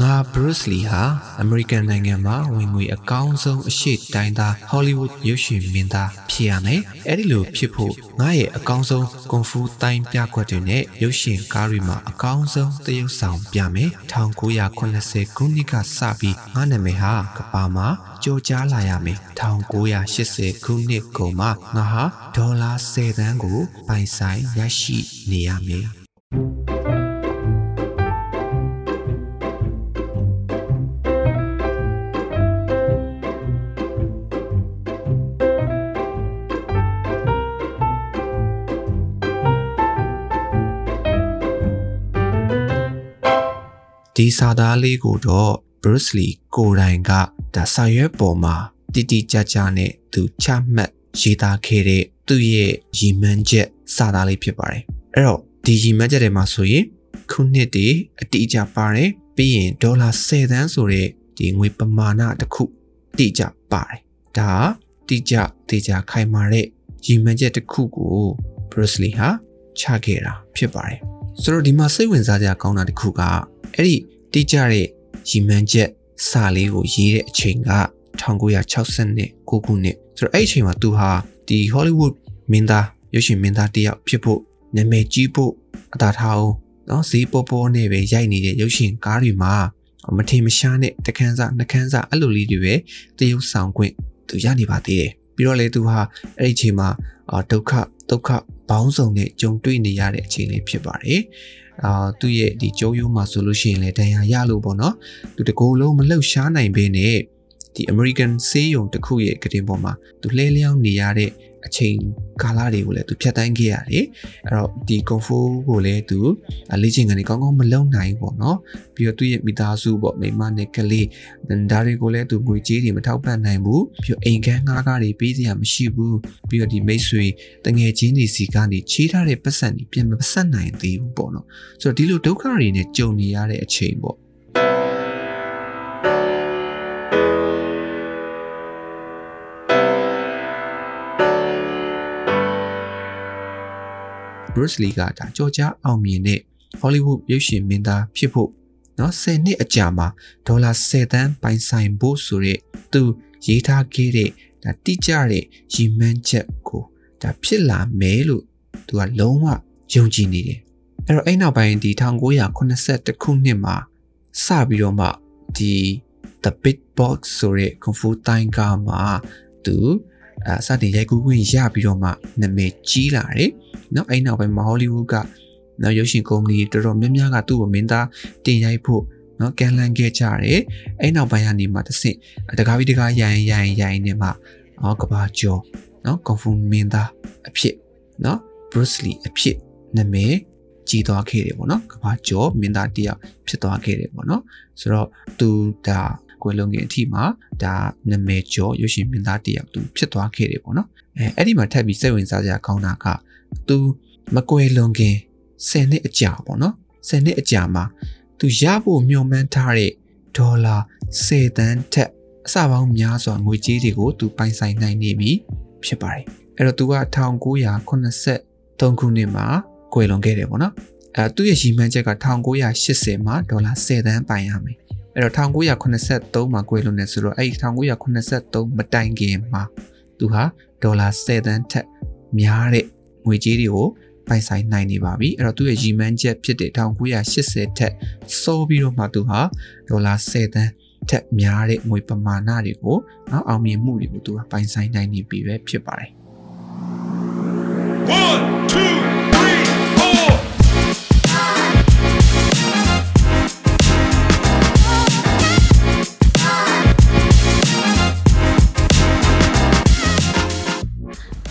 ငါ Bruce Lee ဟာ American နိုင်ငံမှာဝင်ငွေအကောင်းဆုံးအရှိတိုင်းသား Hollywood ရုပ်ရှင်မင်းသားဖြစ်ရမယ်။အဲဒီလိုဖြစ်ဖို့ငါရဲ့အကောင်းဆုံးကွန်ဖူတိုင်းပြကွက်တွေနဲ့ရုပ်ရှင်ကားတွေမှာအကောင်းဆုံးသရုပ်ဆောင်ပြမယ်။1980ခုနှစ်ကစပြီးငါနာမည်ဟာကဘာမှာကြော်ကြားလာရမယ်။1980ခုနှစ်ကုန်မှာငါဟာဒေါ်လာ10သန်းကိုပိုင်ဆိုင်ရရှိနေရမယ်။ ဒီစာသားလေးကိုတော့ Bruce Lee ကိုယ်တိုင်ကဒါစာရွက်ပေါ်မှာတိတိကျကျနဲ့သူချမှတ်ရေးသားခဲ့တဲ့သူ့ရဲ့ရည်မှန်းချက်စာသားလေးဖြစ်ပါတယ်အဲ့တော့ဒီရည်မှန်းချက်တွေမှာဆိုရင်ခုနှစ်တည်းအတိအကျပါတယ်ပြီးရင်ဒေါ်လာ10သန်းဆိုတဲ့ဒီငွေပမာဏတစ်ခုအတိအကျပါတယ်ဒါတိကျတေချာခိုင်မာတဲ့ရည်မှန်းချက်တစ်ခုကို Bruce Lee ဟာချခဲ့တာဖြစ်ပါတယ်ဆိုတော့ဒီမှာစိတ်ဝင်စားကြကောင်းတာတစ်ခုက အဲ့ဒီတိကျတဲ့ရီမန်းချက်စာလေးကိုရေးတဲ့အချိန်က1960ခုခုနှစ်ဆိုတော့အဲ့အချိန်မှာသူဟာဒီ Hollywood မင်းသားရုပ်ရှင်မင်းသားတယောက်ဖြစ်ဖို့နာမည်ကြီးဖို့အသာထားအောင်နော်ဈေးပေါ်ပေါ်နဲ့ပဲရိုက်နေတဲ့ရုပ်ရှင်ကားတွေမှာမထင်မရှားနဲ့တခန်းစားနှခန်းစားအဲ့လိုလေးတွေပဲတရုပ်ဆောင်ခွင့်သူရနေပါသေးတယ်ပြီးတော့လေသူဟာအဲ့ဒီအချိန်မှာဒုက္ခဒုက္ခဘောင်းဆောင်နဲ့ကြုံတွေ့နေရတဲ့အချိန်လေးဖြစ်ပါတယ် အာသူ့ရဲ့ဒီကြိုးရိုးမှာဆိုလို့ရှိရင်လည်းဒဏ်ရာရလို့ပေါ့နော်သူတကိုယ်လုံးမလှုပ်ရှားနိုင်ဘဲနဲ့ဒီ American ဆေးရုံတစ်ခုရဲ့ကတင်ပေါ်မှာသူလှဲလျောင်းနေရတဲ့ အချိန်ကာလတွေကိုလည်းသူဖြတ်တန်းခဲ့ရတယ်အဲ့တော့ဒီ Kung Fu ကိုလည်းသူလေ့ကျင့်ကနေကောင်းကောင်းမလုပ်နိုင်ဘူးပေါ့နော်ပြီးတော့သူ့ရဲ့မိသားစုပေါ့မိမနဲ့ကလေးဒါတွေကိုလည်းသူငွေကြေးတွေမထောက်ပံ့နိုင်ဘူးပြီးတော့အိမ်ကန်းငှားကားတွေပေးစရာမရှိဘူးပြီးတော့ဒီမိတ်ဆွေတငယ်ချင်းတွေစီကနေချေးထားတဲ့ပတ်စံတွေပြန်မပတ်နိုင်သေးဘူးပေါ့နော်ဆိုတော့ဒီလိုဒုက္ခတွေနဲ့ကြုံနေရတဲ့အချိန်ပေါ့ Bruce Lee ကဒါကြော်ကြားအောင်မြင်တဲ့ Hollywood ရုပ်ရှင်မင်းသားဖြစ်ဖို့နော်10နှစ်အကြာမှာဒေါ်လာ10သန်းပိုင်ဆိုင်ဖို့ဆိုတဲ့သူရေးထားခဲ့တဲ့ဒါတိကျတဲ့ရည်မှန်းချက်ကိုဒါဖြစ်လာမယ်လို့သူကလုံးဝယုံကြည်နေတယ်အဲ့တော့အဲ့နောက်ပိုင်းဒီ1981ခုနှစ်မှာစပြီးတော့မှဒီ The Big Box ဆိုတဲ့ Kung Fu တိုင်းကားမှာသူ အဲစတင်ရိုက်ကူးခွင့်ရပြီးတော့မှနာမည်ကြီးလာတယ်။နော်အဲ့နောက်ပိုင်းမှာဟောလိဝုဒ်ကနော်ရုပ်ရှင်ကုမ္ပဏီတော်တော်များများကသူ့ကိုမင်းသားတင်ရိုက်ဖို့နော်ကန်လန်ခဲ့ကြတယ်။အဲ့နောက်ပိုင်းကနေမှတဆင့်တကားပြီးတကားရိုင်ရိုင်ရိုင်နေမှအော်ကဘာကျော်နော်ကွန်ဖူမင်းသားအဖြစ်နော် Bruce Lee အဖြစ်နာမည်ကြီးသွားခဲ့တယ်ပေါ့နော်ကဘာကျော်မင်းသားတယောက်ဖြစ်သွားခဲ့တယ်ပေါ့နော်ဆိုတော့သူဒါ ကွယ်လွန်ခင်အထိမှာဒါနာမည်ကျော်ရုပ်ရှင်မင်းသားတယောက်သူဖြစ်သွားခဲ့တယ်ပေါ့နော်အဲအဲ့ဒီမှာထပ်ပြီးစိတ်ဝင်စားစရာကောင်းတာကသူမကွယ်လွန်ခင်10နှစ်အကြာပေါ့နော်10နှစ်အကြာမှာသူရဖို့မျှော်မှန်းထားတဲ့ဒေါ်လာ10တန်းထက်အစပေါင်းများစွာငွေကြေးတွေကိုသူပိုင်ဆိုင်နိုင်နေပြီဖြစ်ပါတယ်အဲ့တော့သူက1983ခုနှစ်မှာကွယ်လွန်ခဲ့တယ်ပေါ့နော်အဲသူ့ရဲ့ရည်မှန်းချက်က1980မှာဒေါ်လာ10တန်းပိုင်ရမယ် အဲ့တော့1983မှာကွယ်လွန်နေဆိုတော့အဲ့1983မတိုင်ခင်မှာသူဟာဒေါ်လာ10တန်းထက်များတဲ့ငွေကြေးတွေကိုပိုင်ဆိုင်နိုင်နေပါပြီအဲ့တော့သူ့ရဲ့ရည်မှန်းချက်ဖြစ်တဲ့1980ထက်စောပြီးတော့မှသူဟာဒေါ်လာ10တန်းထက်များတဲ့ငွေပမာဏတွေကိုနော်အောင်မြင်မှုတွေကိုသူကပိုင်ဆိုင်နိုင်နေပြီပဲဖြစ်ပါတယ်1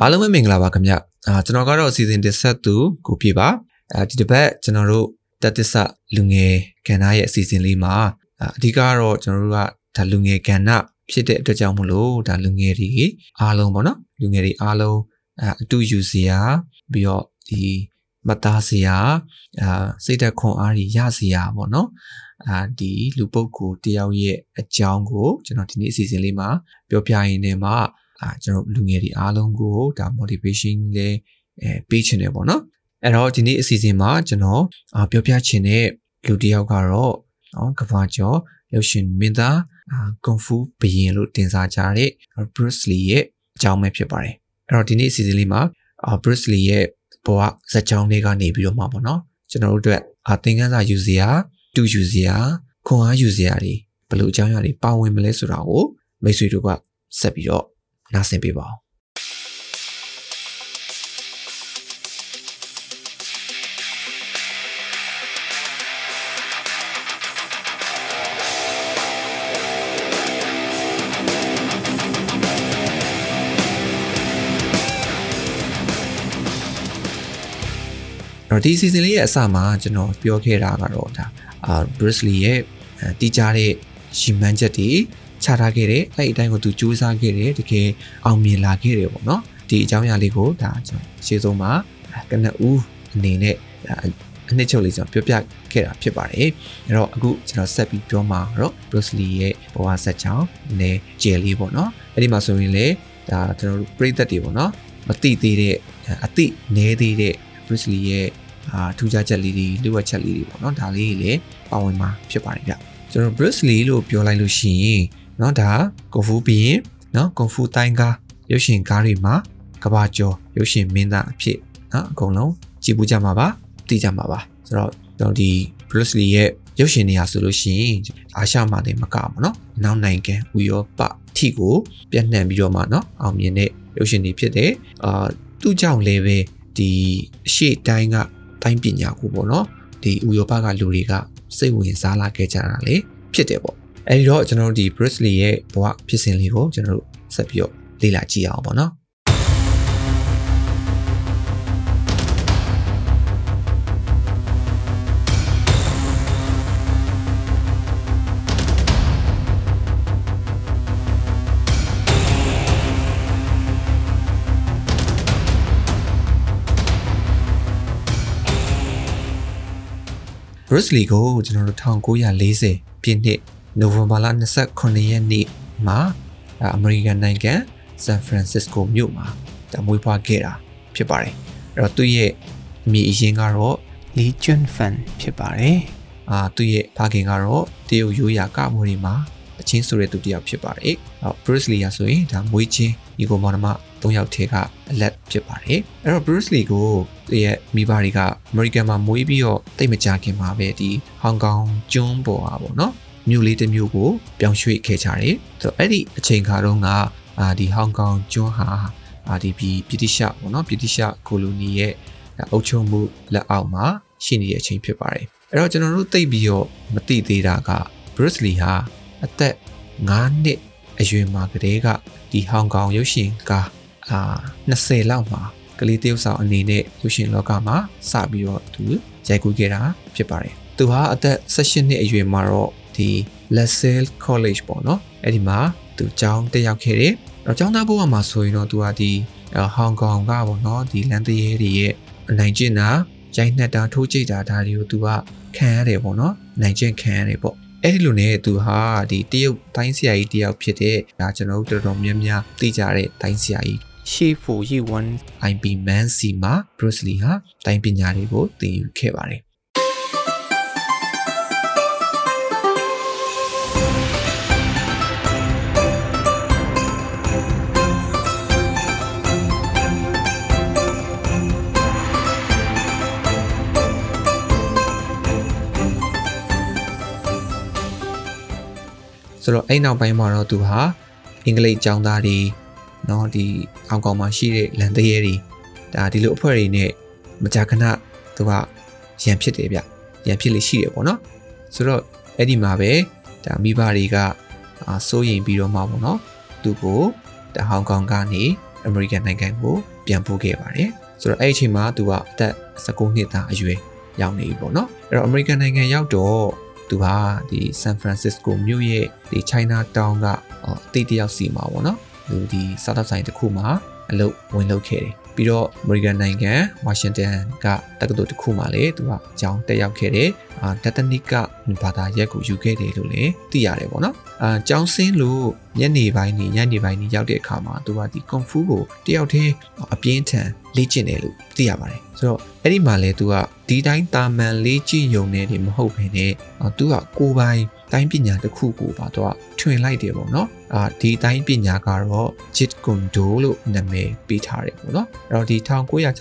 အားလုံးပဲမင်္ဂလာပါခင်ဗျအာကျွန်တော်ကတော့အစီအစဉ်တင်ဆက်သူကိုပြပါအဲဒီတစ်ပတ်ကျွန်တော်တို့တက်သစ္စာလူငယ်ကဏ္ဍရဲ့အစီအစဉ်လေးမှာအဓိကတော့ကျွန်တော်တို့ကဒါလူငယ်ကဏ္ဍဖြစ်တဲ့အတွက်ကြောင့်မလို့ဒါလူငယ်တွေအားလုံးပေါ့နော်လူငယ်တွေအားလုံးအတူယူစရာပြီးတော့ဒီမသားစရာအာစိတ်သက်ခွန်အားကြီးရစရာပေါ့နော်အာဒီလူပုဂ္ဂိုလ်တယောက်ရဲ့အကြောင်းကိုကျွန်တော်ဒီနေ့အစီအစဉ်လေးမှာပြောပြရင်းနဲ့မှာ အာကျွန်တော်လူငယ်တွေအားလုံးကိုဒါ motivation လေးအဲပေးချင်တယ်ပေါ့နော်အဲ့တော့ဒီနေ့အစီအစဉ်မှာကျွန်တော်အာပြောပြချင်တဲ့လူတယောက်ကတော့နော်ကဘာကျော်ရုပ်ရှင်မင်းသားအာကွန်ဖူဘယင်လို့တင်စားကြတဲ့ Bruce Lee ရဲ့အကြောင်းပဲဖြစ်ပါတယ်အဲ့တော့ဒီနေ့အစီအစဉ်လေးမှာအာ Bruce Lee ရဲ့ဘဝဇာတ်ကြောင်းလေးကနေပြီးတော့မှာပေါ့နော်ကျွန်တော်တို့အတွက်အာသင်ခန်းစာယူစရာတူယူစရာခွန်အားယူစရာတွေဘယ်လိုအကြောင်းအရာတွေပါဝင်မလဲဆိုတာကိုမိတ်ဆွေတို့ကဆက်ပြီးတော့ နားဆင်ပေးပါဦးတော့ဒီ season လေးရဲ့အစမှာကျွန်တော်ပြောခဲ့တာကတော့ဒါအာ Bruce Lee ရဲ့တီးကြတဲ့ရှင်မှန်းချက်တွေ ချထားခဲ့တယ်အဲ့ဒီအတိုင်းကိုသူစူးစမ်းခဲ့တယ်တကယ်အောင်မြင်လာခဲ့တယ်ပေါ့နော်ဒီအကြောင်းအရာလေးကိုဒါကျွန်တော်ရှေ့ဆုံးမှာကနဦးအနေနဲ့အနှစ်ချုပ်လေးကျွန်တော်ပြောပြခဲ့တာဖြစ်ပါတယ်အဲ့တော့အခုကျွန်တော်ဆက်ပြီးပြောမှာတော့ Bruce Lee ရဲ့ဘဝဆက်ချောင်းနဲ့ဂျယ်လေးပေါ့နော်အဲ့ဒီမှာဆိုရင်လေဒါကျွန်တော်တို့ပြိသက်တွေပေါ့နော်မတိသေးတဲ့အတိနဲသေးတဲ့ Bruce Lee ရဲ့အာထူးခြားချက်လေးတွေလိုအပ်ချက်လေးတွေပေါ့နော်ဒါလေးတွေလည်းပါဝင်မှာဖြစ်ပါတယ်ဗျကျွန်တော် Bruce Lee လို့ပြောလိုက်လို့ရှိရင် เนาะဒါကွန်ဖူပြီးရင်เนาะကွန်ဖူတိုင်းကားရုပ်ရှင်ကားတွေမှာကဘာကျော်ရုပ်ရှင်မင်းသားအဖြစ်เนาะအကုန်လုံးကြည့်ပူးကြမှာပါသိကြမှာပါဆိုတော့ကျွန်တော်ဒီ Bruce Lee ရဲ့ရုပ်ရှင်နေရာဆိုလို့ရှိရင်အာရှမှာတင်မကဘူးเนาะနောက်နိုင်ငံဥရောပထိကိုပြန့်နှံ့ပြီးတော့မှเนาะအောင်မြင်တဲ့ရုပ်ရှင်တွေဖြစ်တယ်အာသူ့ကြောင့်လည်းပဲဒီအရှိတိုင်းကတိုင်းပညာကိုပေါ့နော်ဒီဥရောပကလူတွေကစိတ်ဝင်စားလာခဲ့ကြတာလေဖြစ်တယ်ပေါ့ အဲဒီတော့ကျွန်တော်တို့ဒီ Bruce Lee ရဲ့ဘဝဖြစ်စဉ်လေးကိုကျွန်တော်တို့ဆက်ပြီးတော့လေ့လာကြည့်အောင်ပေါ့နော် Bruce Lee ကိုကျွန်တော်တို့1940ပြည့်နှစ် နိုဝင်ဘာလ29ရက်နေ့မှာအမေရိကန်နိုင်ငံဆန်ဖရန်စစ္စကိုမြို့မှာတမွေးဖွားခဲ့တာဖြစ်ပါတယ်အဲ့တော့သူ့ရဲ့အမည်အရင်းကတော့ Lee Jun Fan ဖြစ်ပါတယ်အာသူ့ရဲ့ဖခင်ကတော့တရုတ်ရိုးရာကမွေးတွေမှာအချင်းဆိုတဲ့သူတစ်ယောက်ဖြစ်ပါတယ်အော် Bruce Lee ရဆိုရင်ဒါမွေးချင်းညီကိုမောင်နှမ၃ယောက်ထဲကအလက်ဖြစ်ပါတယ်အဲ့တော့ Bruce Lee ကိုသူရဲ့မိဘတွေကအမေရိကန်မှာမွေးပြီးတော့တိတ်မကြခင်မှာပဲဒီဟောင်ကောင်ကျွန်းပေါ်อ่ะပေါ့နော် မြို့လေးတစ်မြို့ကိုပြောင်းရွှေ့ခဲ့ကြတယ်ဆိုတော့အဲ့ဒီအချိန်ခါတုန်းကအာဒီဟောင်ကောင်ကျွန်းဟာအာဒီပြည်ပြည်တိရှပေါ့နော်ပြည်တိရှကိုလိုနီရဲ့အုပ်ချုပ်မှုလက်အောက်မှာရှိနေတဲ့အချိန်ဖြစ်ပါတယ်အဲ့တော့ကျွန်တော်တို့သိပြီးတော့မသိသေးတာက Bruce Lee ဟာအသက်9နှစ်အရွယ်မှာကတည်းကဒီဟောင်ကောင်ရုပ်ရှင်ကားအာ20လောက်မှာကလေးတယောက်ဆောင်အနေနဲ့ရုပ်ရှင်လောကမှာစပြီးတော့သူရိုက်ကူးခဲ့တာဖြစ်ပါတယ်သူဟာအသက်18နှစ်အရွယ်မှာတော့ ဒီ LaSalle College ပေါ့နော်အဲ့ဒီမှာသူကျောင်းတက်ရောက်ခဲ့တယ်တော့ကျောင်းသားဘဝမှာဆိုရင်တော့သူကဒီဟောင်ကောင်ကပေါ့နော်ဒီလန်တရဲတွေရဲ့နိုင်ကျင့်တာရိုက်နှက်တာထိုးကြိတ်တာဒါတွေကိုသူကခံရတယ်ပေါ့နော်နိုင်ကျင့်ခံရတယ်ပေါ့အဲ့ဒီလိုနဲ့သူဟာဒီတရုတ်တိုင်းဆရာကြီးတယောက်ဖြစ်တဲ့ဒါကျွန်တော်တို့တော်တော်များများသိကြတဲ့တိုင်းဆရာကြီးရှေဖိုရီဝန် IB Man စီမှာ Bruce Lee ဟာတိုင်းပညာတွေကိုသင်ယူခဲ့ပါတယ် ဆိုတော့အဲ့နောက်ပိုင်းမှာတော့သူဟာအင်္ဂလိပ်ကျောင်းသားတွေเนาะဒီဟောင်ကောင်မှာရှိတဲ့လန်တရဲတွေဒါဒီလိုအဖွဲ့တွေနဲ့မကြာခဏသူကရန်ဖြစ်တယ်ဗျရန်ဖြစ်လေရှိတယ်ပေါ့နော်ဆိုတော့အဲ့ဒီမှာပဲဒါမိဘတွေကအာစိုးရင်ပြီးတော့မှပေါ့နော်သူကိုဒါဟောင်ကောင်ကနေအမေရိကန်နိုင်ငံကိုပြန်ပို့ခဲ့ပါတယ်ဆိုတော့အဲ့ဒီအချိန်မှာသူကအသက်19နှစ်သားအရွယ် ရောက်နေပြီပေါ့နော်အဲ့တော့ American နိုင်ငံရောက်တော့ သူဟာဒီ San Francisco မြို့ရဲ့ဒီ China Town ကအတိတ်တယောက်စီမှာပေါ့နော်သူဒီစားတောက်ဆိုင်တစ်ခုမှာအလုပ်ဝင်လုပ်ခဲ့တယ်ပြီးတော့ American နိုင်ငံဝါရှင်တန်ကတက္ကသိုလ်တစ်ခုမှာလေသူကအကြောင်းတက်ရောက်ခဲ့တယ်အာတတနိကဘာသာရက်ကိုယူခဲ့တယ်လို့လည်းသိရတယ်ပေါ့နော်အာကျောင်းဆင်းလို့ညနေပိုင်းနေညနေပိုင်းနေရောက်တဲ့အခါမှာသူကဒီကွန်ဖူးကိုတယောက်တည်းအပြင်းထန် လေ့ကျင့်တယ်လို့သိရပါတယ်ဆိုတော့အဲ့ဒီမှာလဲသူကဒီတိုင်းတာမန်လေ့ကျင့်ရုံနဲ့ဒီမဟုတ်ဘဲနဲ့သူကကိုယ်ပိုင်တိုင်းပညာတစ်ခုကိုပါတော့ထွင်လိုက်တယ်ပေါ့နော်အာဒီတိုင်းပညာကတော့ Jit Kundo လို့နာမည်ပေးထားတယ်ပေါ့နော်အဲ့တော့ဒီ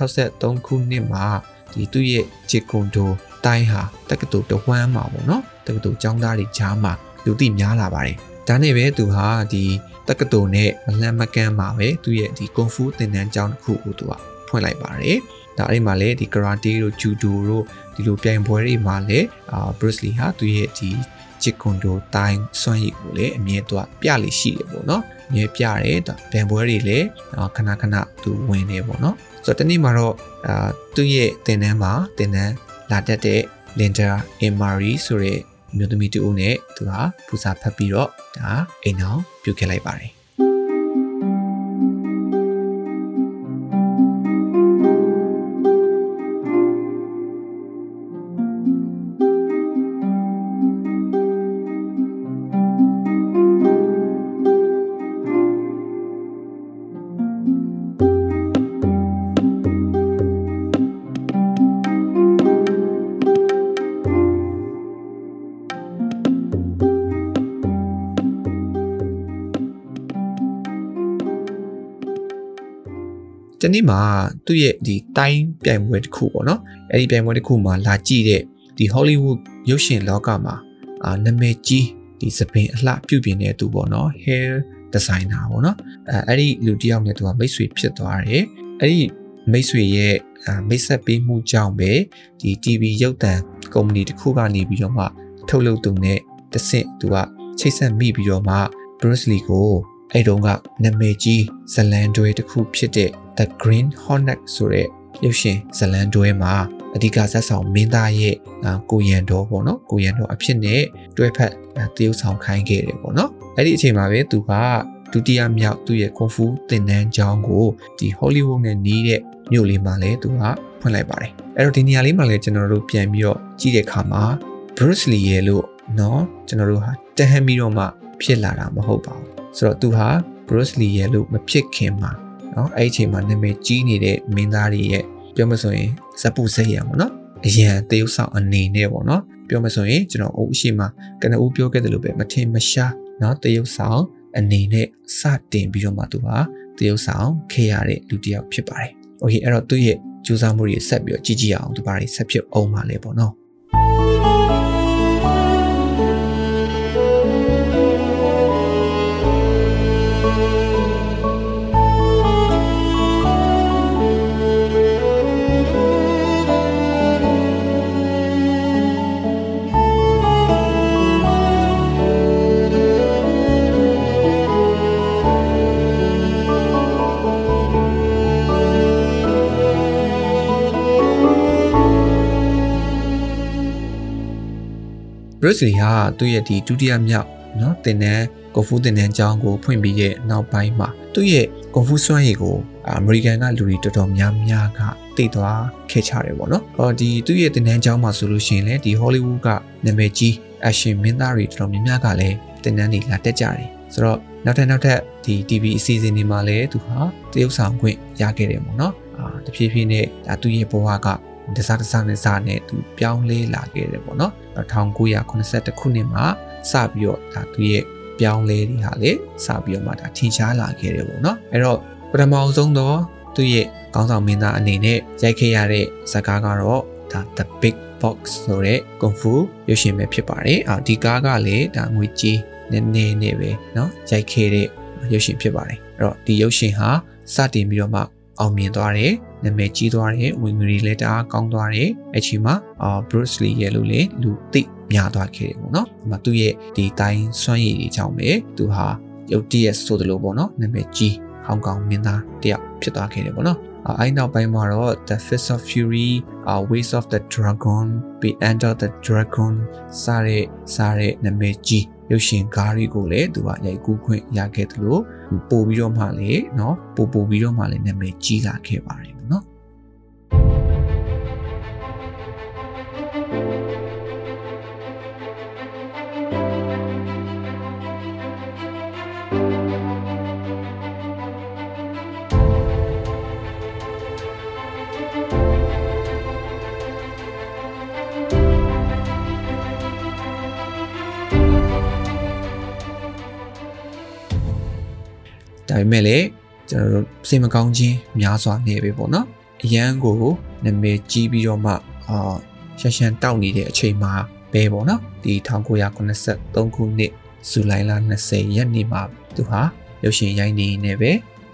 1963ခုနှစ်မှာဒီသူ့ရဲ့ Jit Kundo တိုင်းဟာတက္ကသိုလ်တဝမ်းမှာပေါ့နော်တက္ကသိုလ်ကျောင်းသားတွေကြားမှာလူသိများလာပါတယ်ဒါနဲ့ပဲသူဟာဒီတက္ကသိုလ်နဲ့မလန့်မကန်းမှာပဲသူရဲ့ဒီကွန်ဖူးသင်တန်းကျောင်းတစ်ခုကိုသူက ဖွင့်လိုက်ပါတယ်ဒါအဲ့ဒီမှာလည်းဒီ karate တို့ judo တို့ဒီလိုပြိုင်ပွဲတွေမှာလည်းအာ Bruce Lee ဟာသူရဲ့ဒီဂျစ်ကွန်ဒိုတိုင်းစွမ်းရည်ကိုလည်းအမြဲတော့ပြလိရှိတယ်ပေါ့နော်အမြဲပြတယ်ဒါဗန်ပွဲတွေလည်းခဏခဏသူဝင်နေပေါ့နော်ဆိုတော့တနေ့မှာတော့အာသူ့ရဲ့တင်တန်းမှာတင်တန်းလာတတ်တဲ့ Linda Emery ဆိုတဲ့မျိုးသမီးတူနဲ့သူကပူစာဖတ်ပြီးတော့ဒါအိမ်အောင်ပြုတ်ခဲ့လိုက်ပါတယ် နေ့မှာသူ့ရဲ့ဒီတိုင်းပြိုင်ပွဲတစ်ခုပေါ့နော်အဲ့ဒီပြိုင်ပွဲတစ်ခုမှာလာကြည့်တဲ့ဒီ Hollywood ရုပ်ရှင်လောကမှာအာနာမည်ကြီးဒီစပင်အလှပြုပြင်တဲ့သူပေါ့နော် hair designer ပေါ့နော်အဲအဲ့ဒီလူတယောက်နဲ့သူကမိတ်ဆွေဖြစ်သွားတယ်အဲ့ဒီမိတ်ဆွေရဲ့မိတ်ဆက်ပေးမှုကြောင့်ပဲဒီ TV ရုပ်သံကုမ္ပဏီတစ်ခုကနေပြီးတော့မှထုတ်လုပ်သူနဲ့တဆင့်သူကချိတ်ဆက်မိပြီးတော့မှ Bruce Lee ကိုအဲ့တုန်းကနာမည်ကြီးဇလန်တွဲတစ်ခုဖြစ်တဲ့ The Green Hornet ဆိုတဲ့ရုပ်ရှင်ဇလန်တွဲမှာအဓိကဇက်ဆောင်မင်းသားရဲ့ကိုရန်တော်ပေါ့နော်ကိုရန်တော်အဖြစ်နဲ့တွဲဖက်တရုပ်ဆောင်ခိုင်းခဲ့တယ်ပေါ့နော်အဲ့ဒီအချိန်မှာပဲသူကဒုတိယမြောက်သူ့ရဲ့ကွန်ဖူးသင်တန်းကျောင်းကိုဒီ Hollywood နဲ့နီးတဲ့မြို့လေးမှာလည်းသူကဖွင့်လိုက်ပါတယ်အဲ့တော့ဒီနေရာလေးမှာလည်းကျွန်တော်တို့ပြန်ပြီးတော့ကြည့်တဲ့အခါမှာ Bruce Lee ရဲ့လို့เนาะကျွန်တော်တို့ဟာတဟန်ပြီးတော့မှဖြစ်လာတာမဟုတ်ပါဘူးဆိုတော့သူဟာ Bruce Lee ရဲ့လို့မဖြစ်ခင်မှာ နော်အဲ့ဒီအချိန်မှာနာမည်ကြီးနေတဲ့မင်းသားတွေရဲ့ပြောမဆိုရင်ဇက်ပုစိတ်ရပါတော့အရန်တေးဥဆောင်အနေနဲ့ပေါ့နော်ပြောမဆိုရင်ကျွန်တော်အုပ်အရှိမကနဦးပြောခဲ့တယ်လို့ပဲမထင်မရှားနော်တေးဥဆောင်အနေနဲ့စတင်ပြီးတော့မှသူဟာတေးဥဆောင်ခဲ့ရတဲ့လူတစ်ယောက်ဖြစ်ပါတယ်။ Okay အဲ့တော့သူ့ရဲ့ကြိုးစားမှုတွေဆက်ပြီးတော့ကြည့်ကြည့်အောင်သူဘာတွေဆက်ဖြစ်အောင်ပါလဲပေါ့နော်။ Bruce Lee ဟာသူ့ရဲ့ဒီဒုတိယမြောက်နော်တင်တဲ့ကွန်ဖူးတင်တဲ့အကြောင်းကိုဖွင့်ပြီးရဲ့နောက်ပိုင်းမှာသူ့ရဲ့ကွန်ဖူးစွမ်းရည်ကိုအမေရိကန်ကလူတွေတော်တော်များများကသိသွားခဲ့ကြတယ်ပေါ့နော်။အော်ဒီသူ့ရဲ့တင်တဲ့အကြောင်းမှာဆိုလို့ရှိရင်လည်းဒီ Hollywood ကနာမည်ကြီး action မင်းသားတွေတော်တော်များများကလည်းတင်တဲ့နေလာတက်ကြတယ်။ဆိုတော့နောက်ထပ်နောက်ထပ်ဒီ TV အစီအစဉ်တွေမှာလည်းသူဟာတရုတ်ဆောင်ခွင့်ရခဲ့တယ်ပေါ့နော်။အာတဖြည်းဖြည်းနဲ့ဒါသူ့ရဲ့ဘဝက တစားတစားနဲ့စားနဲ့သူပြောင်းလဲလာခဲ့တယ်ပေါ့နော်1981ခုနှစ်မှာစပြီးတော့ဒါသူရဲ့ပြောင်းလဲတွေဟာလေစပြီးတော့မှဒါထင်ရှားလာခဲ့တယ်ပေါ့နော်အဲ့တော့ပထမအောင်ဆုံးတော့သူရဲ့ကောင်းဆောင်မင်းသားအနေနဲ့ရိုက်ခဲ့ရတဲ့ဇာတ်ကားကတော့ဒါ The Big Box ဆိုတဲ့ကွန်ဖူရုပ်ရှင်ပဲဖြစ်ပါတယ်အာဒီကားကလည်းဒါငွေကြီးနည်းနည်းနဲ့ပဲเนาะရိုက်ခဲ့တဲ့ရုပ်ရှင်ဖြစ်ပါတယ်အဲ့တော့ဒီရုပ်ရှင်ဟာစတင်ပြီးတော့မှအောင်မြင်သွားတယ် နာမည်ကြီးသွားတယ်ဝင်ငွေတွေလည်းတအားကောင်းသွားတယ်အချိန်မှာအာ Bruce Lee ရဲ့လို့လေလူသိများသွားခဲ့တယ်ပေါ့နော်ဒီမှာသူ့ရဲ့ဒီတိုင်းစွမ်းရည်တွေကြောင့်ပဲသူဟာရုပ်တရက်ဆိုသလိုပေါ့နော်နာမည်ကြီး ဟောင်ကောင်မင်းသားတယောက်ဖြစ်သွားခဲ့တယ်ပေါ့နော်အဲဒီနောက်ပိုင်းမှာတော့ The Fist of Fury, uh, Ways of the Dragon, Be Enter the Dragon စတဲ့စတဲ့နာမည်ကြီးရုပ်ရှင်ကားတွေကိုလည်းသူကရိုက်ကူးခွင့်ရခဲ့တယ်လို့ပို့ပြီးတော့မှလည်းเนาะပို့ပို့ပြီးတော့မှလည်းနာမည်ကြီးလာခဲ့ပါတယ် ဒါပေမဲ့လည်းကျွန်တော်တို့စိတ်မကောင်းခြင်းများစွာနေပဲပေါ့နော်အရန်ကိုနာမည်ကြီးပြီးတော့မှအာရှန်ရှန်တောက်နေတဲ့အချိန်မှာပဲပေါ့နော်ဒီ1983ခုနှစ်ဇူလိုင်လ20ရက်နေ့မှာသူဟာရုပ်ရှင်ရိုက်နေနေပဲ